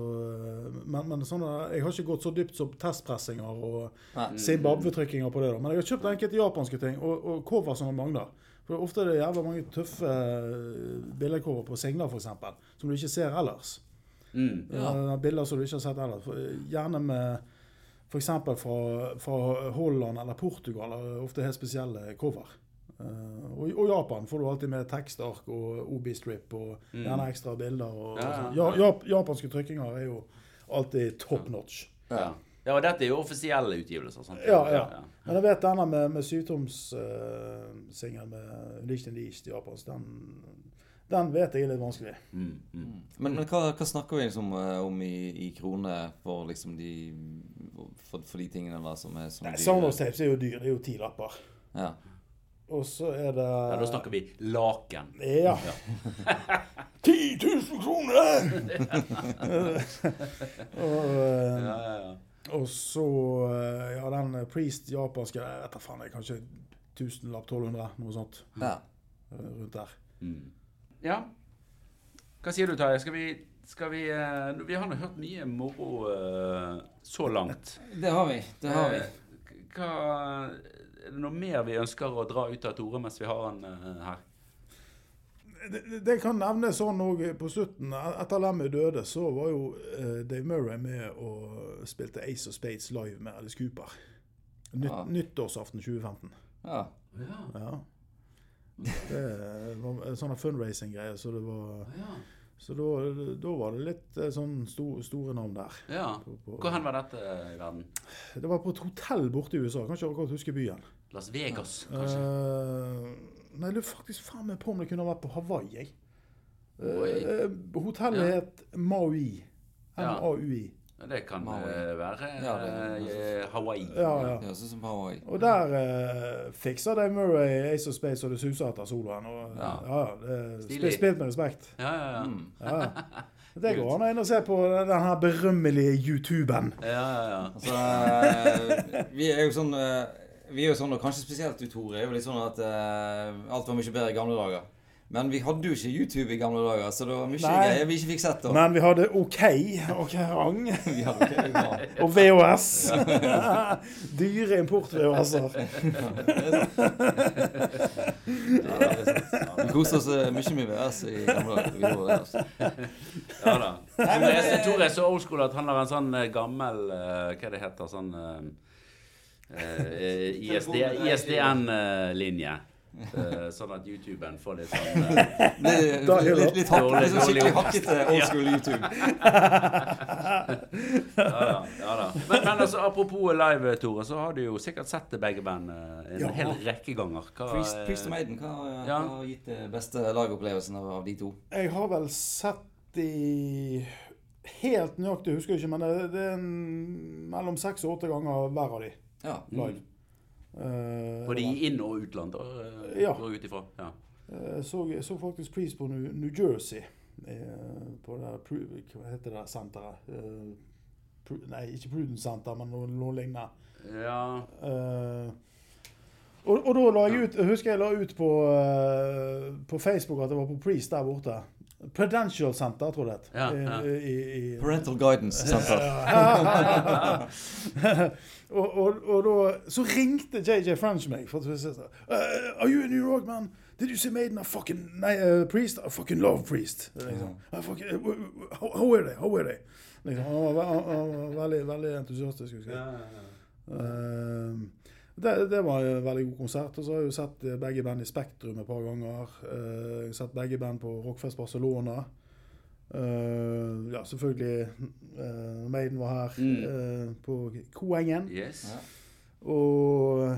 Men, men sånn jeg har ikke gått så dypt som testpressinger og. Zimbabwe-trykkinger på det. da Men jeg har kjøpt enkelte japanske ting, og, og cover som mangler. For Ofte er det jævla mange tøffe eh, billedcover på singler, f.eks., som du ikke ser ellers. Mm. Ja. Eh, bilder som du ikke har sett ellers. Gjerne med f.eks. Fra, fra Holland eller Portugal. Ofte helt spesielle cover. Eh, og, og Japan får du alltid med tekstark og OB-strip og Mm. gjerne ekstra bilder. Og, Ja, ja, sånn. ja. ja, japanske trykkinger er jo alltid top notch. Ja. ja, og dette er jo offisielle utgivelser. Sant? Ja, ja. Men jeg vet denne med, med sykdomssingel med Licht in East japansk, den, den vet jeg er litt vanskelig. Mm, mm. Men, men hva, hva snakker vi liksom eh, om i, i kroner for liksom de For, for de tingene der som er som Nei, Sound of tapes er jo dyr. Det er jo ti lapper. Ja. Og så er det Ja, da snakker vi laken. Ja. 10 000 kroner! og, eh, Ja, ja, ja. og så eh, Ja, den Priest japanske Jeg vet da faen, jeg kanskje tusenlapp, 1200, noe sånt. ja. eh, Rundt der. Mm. ja. Hva sier du, Tarjei? Skal vi, skal vi Vi har nå hørt mye moro så langt. Det har vi. Det har vi. Hva, er det noe mer vi ønsker å dra ut av Tore mens vi har han eh, her? Det, det- kan nevnes sånn òg på slutten. Etter Lemmy døde, så var jo eh, Dave Murray med og spilte Ace of Spades live med Alice Cooper. Nytt, Ja. Nyttårsaften 2015. Ja. Ja. Det var en sånn fundraising-greie, så det var Ja. Så da, var det litt eh, sånn sto, store navn der. Ja. På, på, Hvor hen var dette i verden? det var på et hotell borte i USA. Kan ikke akkurat huske byen. Las Vegas, kanskje? Uh, nei, jeg lurer faktisk faen meg på om det kunne vært på Hawaii. Eh, hotellet Ja. het Maui. M-A-U-I. Det kan Maui. eh, være Ja, det- eh, Hawaii. Ja, ja. Det høres ut som Hawaii. Og der eh, fikser Dave Murray Ace of Space og det suser etter soloen. Og, ja. Ja. Det, spilt, spilt med respekt. Ja, ja, ja. Mm. Ja. ja. Det går an å inn og se på den her berømmelige YouTuben. ja, ja, ja. Altså, eh, vi er jo sånn eh, Vi er jo sånn, og kanskje spesielt du, Tore, er jo litt sånn at uh, alt var mye bedre i gamle dager. Men vi hadde jo ikke YouTube i gamle dager, så det var mye Nei. greier vi ikke fikk sett. da. Men vi hadde OK og rang. Vi hadde ikke det bra. Og VHS. Dyre import-VHS-er. Er. Vi koste oss eh, mye med VHS i gamle dager. Altså. ja da. Er- Tore er så old school at han har en sånn eh, gammel eh, Hva det heter sånn uh, ISDN-linje. Eh, sånn at YouTuben får litt sånn uh, Litt, litt, litt, hakk, dårlig- litt sånn skikkelig hakkete old school YouTube. Ja da. ja da. Men, men altså, apropos live, Tore, så har du jo sikkert sett det begge band eh, en Ja. hel rekke ganger. Hva, Priest, eh, Priest og Maiden, hva, hva har gitt det beste liveopplevelsen av, av de to? Jeg har vel sett de Helt nøyaktig husker jeg ikke, men det, det er en, mellom seks og åtte ganger hver av de Ja. live. Eh, Både i inn- og utland, eh, Ja. går ut ifra. Ja. Jeg så, så faktisk pris på New, New Jersey. eh, på det der, hva heter det senteret? Eh, nei, ikke Prudence Center, men noe, noe lignende. ja. Uh, og, og da la jeg ut husker jeg la ut på, uh, på Facebook at det var på Priest der borte. Prudential Center, tror jeg det. Ja, ja. i- i- Parental Guidance Center. og, og, og da så ringte JJ French meg. For jeg sa, uh, Are you in New York, man? Did you see Maiden? I fucking nei, uh, Priest? I fucking love Priest. Liksom. I fucking, uh, uh, how, how are they? How are they? Liksom. Han var, han, han var veldig, veldig entusiastisk. husker jeg. Ehm, det, det var en veldig god konsert. Og så har jeg jo sett eh, begge band i Spektrum et par ganger. Eh, jeg har sett begge band på Rockfest Barcelona. Eh, ja, selvfølgelig uh, Maiden var her Mm. eh, på Koengen. Yes. Ja. Og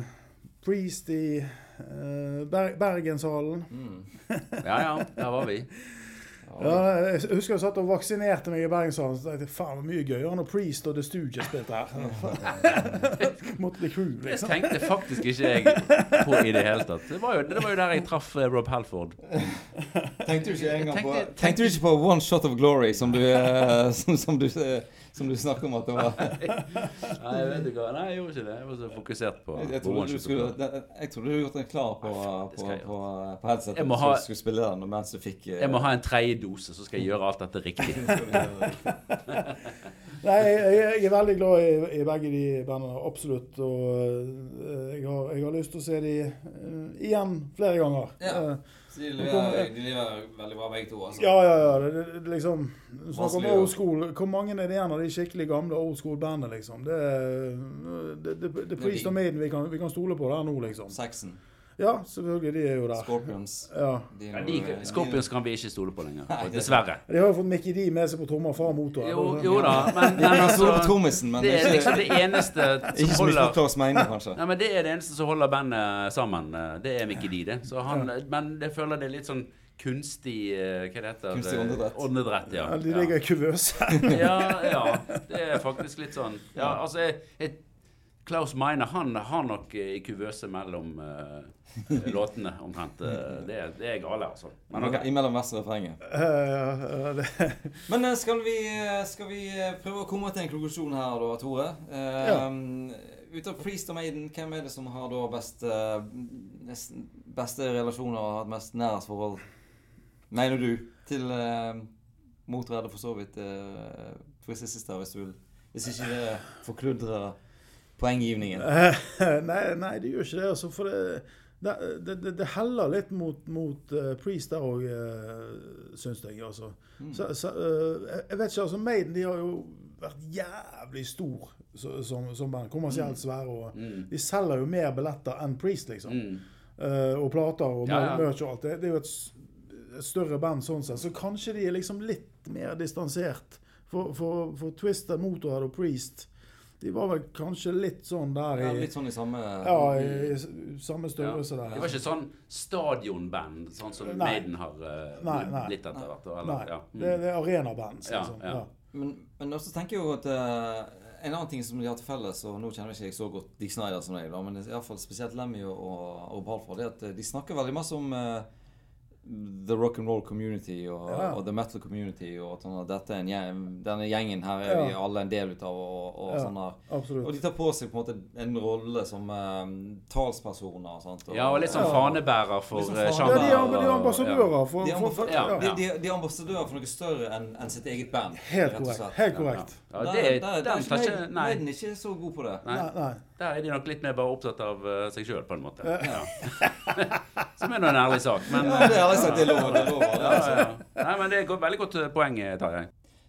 Priest i eh, Ber Bergenshallen. Mm. Ja ja, der var vi. Ja, jeg husker jeg satt og vaksinerte meg i Bergenshallen. Så tenkte jeg faen, det var mye gøyere når Priest og The Stooges spilte her. Måtte bli crew, liksom. tenkte faktisk ikke jeg på i det hele tatt. Det var jo, det var jo der jeg traff eh, Rob Halford. Tenkte du ikke engang på Tenkte- Tenkte tenkte, ikke på One Shot of Glory, som du, eh, som, som du, eh, som du snakker om at det var? Nei, jeg vet ikke hva. Nei, jeg gjorde ikke det. Jeg var så fokusert på, Jeg, jeg, trodde, du skulle, jeg trodde du hadde gjort den klar på, på, på, på headsetet. Jeg må ha- skulle spille den mens du fikk eh, Jeg må ha en tredje dose, så skal jeg gjøre alt dette riktig. Nei, jeg, jeg er veldig glad i, i begge de bandene, absolutt. Og eh, jeg har, jeg har lyst til å se de eh, igjen flere ganger. Ja. Så de leverer, de leverer veldig bra begge to, altså. ja, ja. ja det, det, det liksom Snakk om old school. Hvor mange er det igjen av de skikkelig gamle old school-bandene, liksom? Det er det, det, det, Priest of Maiden vi kan, vi kan stole på der nå, liksom. Saxon, Ja, selvfølgelig. De er jo der. Scorpions Ja. de Ja, de, de- Scorpions kan vi ikke stole på lenger. Nei, Dessverre. De har jo fått Mickey D med seg på trommer fra motoren. Jo, jo da, men, men altså trommisen, men Det er liksom det eneste som holder kanskje. Nei, men Det er det eneste som holder bandet sammen. Det er Mickey D, det. Så han, Men jeg føler det er litt sånn kunstig eh, Hva det heter Kunstig åndedrett. Åndedrett, ja. Ja, de ligger i kuvøse. ja, ja. Det er faktisk litt sånn. Ja, altså jeg, jeg, Klaus Meine han har nok eh, i kuvøse mellom eh, låtene, omtrent. Eh, Det, er- det er gale, altså. Men ok. Imellom vers og refrenget. Uh, det- Men eh, skal vi, eh, skal vi eh, prøve å komme til en konklusjon her, da, Tore? Uh, Ja. Ut av Priest og Maiden, hvem er det som har da best, eh, nesten beste relasjoner og har et mest nærhetsforhold, mener du, til uh, Motredde for så vidt uh, Twisted Sister, hvis du vil? Hvis ikke det forkludrer poenggivningen. Eh, nei, nei, det gjør ikke det. Altså, for det, det, det, det, heller litt mot, mot uh, Priest der òg, uh, syns jeg. Altså. Mm. Så, så, uh, jeg- vet ikke, altså Maiden de har jo vært jævlig stor så, som, som band. Kommersielt svære. Og Mm. de selger jo mer billetter enn Priest, liksom. Mm. Uh, og plater og Ja, ja. merch og alt. Det, det er jo et et større band sånn sett, så kanskje de er liksom litt mer distansert. For, for, for Twisted Motorhead og Priest de var vel kanskje litt sånn der i Ja, litt sånn i samme ja, i samme Ja. størrelse Det der. var ikke sånn stadionband, sånn som Nei. Maiden har uh, Nei, nei. blitt etter hvert. Nei, ja. det, Mm. det er arenaband. Ja, Liksom. ja. Ja. Men, men også tenker jeg jo at uh, en annen ting som de har til felles, og nå kjenner ikke så godt Dick Snyder som deg, da, men i alle fall spesielt Lemmy og, og, og Balfour, det er at eh, de snakker veldig masse om eh, the rock and roll community og, Ja. og the metal community, og at sånn at dette er en gjeng, denne gjengen her er vi Ja. alle en del av, og, og Ja. sånn der. Absolutt. Og de tar på seg på en måte en rolle som um, talspersoner. Sant? Og, ja, og litt sånn Ja. fanebærer for sjangeren. sånn eh, fane- Ja, de er, de er ambassadører for, de, er for, for de, de, de er ambassadører for noe større enn en sitt eget band. Helt korrekt. Helt Ja. korrekt. Ja, det, der- der den er tar ikke Nei, Maiden- Nei, Maiden ikke så god på det. Nei. Nei, nei. Der er de nok litt mer bare opptatt av eh, seg sjøl, på en måte. Ja. Som er nå en ærlig sak. Men, Ja, det er ærlig sagt. Det lover, lov. Det er lov. ja, ja, ja. Nei, men det er et veldig godt eh, poeng, eh, Tarjei.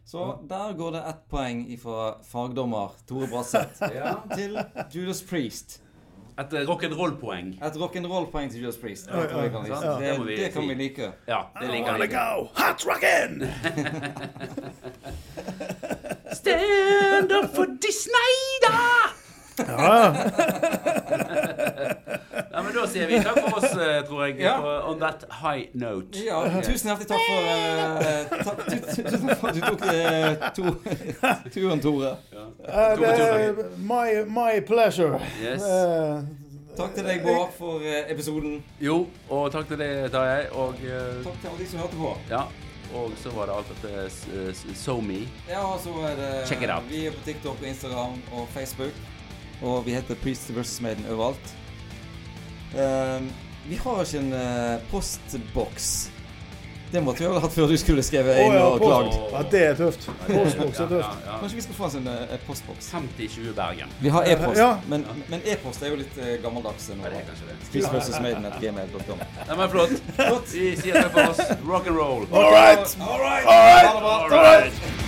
Så der går det ett poeng fra fagdommer Tore Bratseth til Judas Priest. Et rock'n'roll-poeng. Et rock'n'roll-poeng til Judas Priest. Ja, Det, ja, ja. det, Det vi det kan vi like. Ja, det liker jeg. go hot rockin'! Stand up for Disney, Ja, Ja, men da sier vi takk for oss, eh, tror jeg, Ja. on that high note. Ja, tusen hjertelig takk for eh, takk, tu- Tusen for at du tok to, turen, Tore. My, my pleasure. Yes. Takk til deg, Bård, for episoden. Jo, og takk til deg, Tarjei. Og Takk til alle de som hørte på. ja. Og så var det alt dette SoMe. Ja, og så er det Check it out. Vi er på TikTok, og Instagram og Facebook. Og vi heter Priest vs. Maiden overalt. Ehm, vi har ikke en uh, postboks. Det måtte vi ha hatt før du skulle skrevet inn ja, og klagd. ja, det er tøft. Postboks er tøft. Ja, ja. Kanskje vi skal få oss en uh, postboks. 50-20 Bergen. Vi har e-post, Ja. men, men e-post er jo litt uh, gammeldags nå. Det er kanskje det. Priest vs. Maiden at gmail.com. Nei, men flott. Vi sier takk for oss. Rock and roll. All right. All right. All right. All right.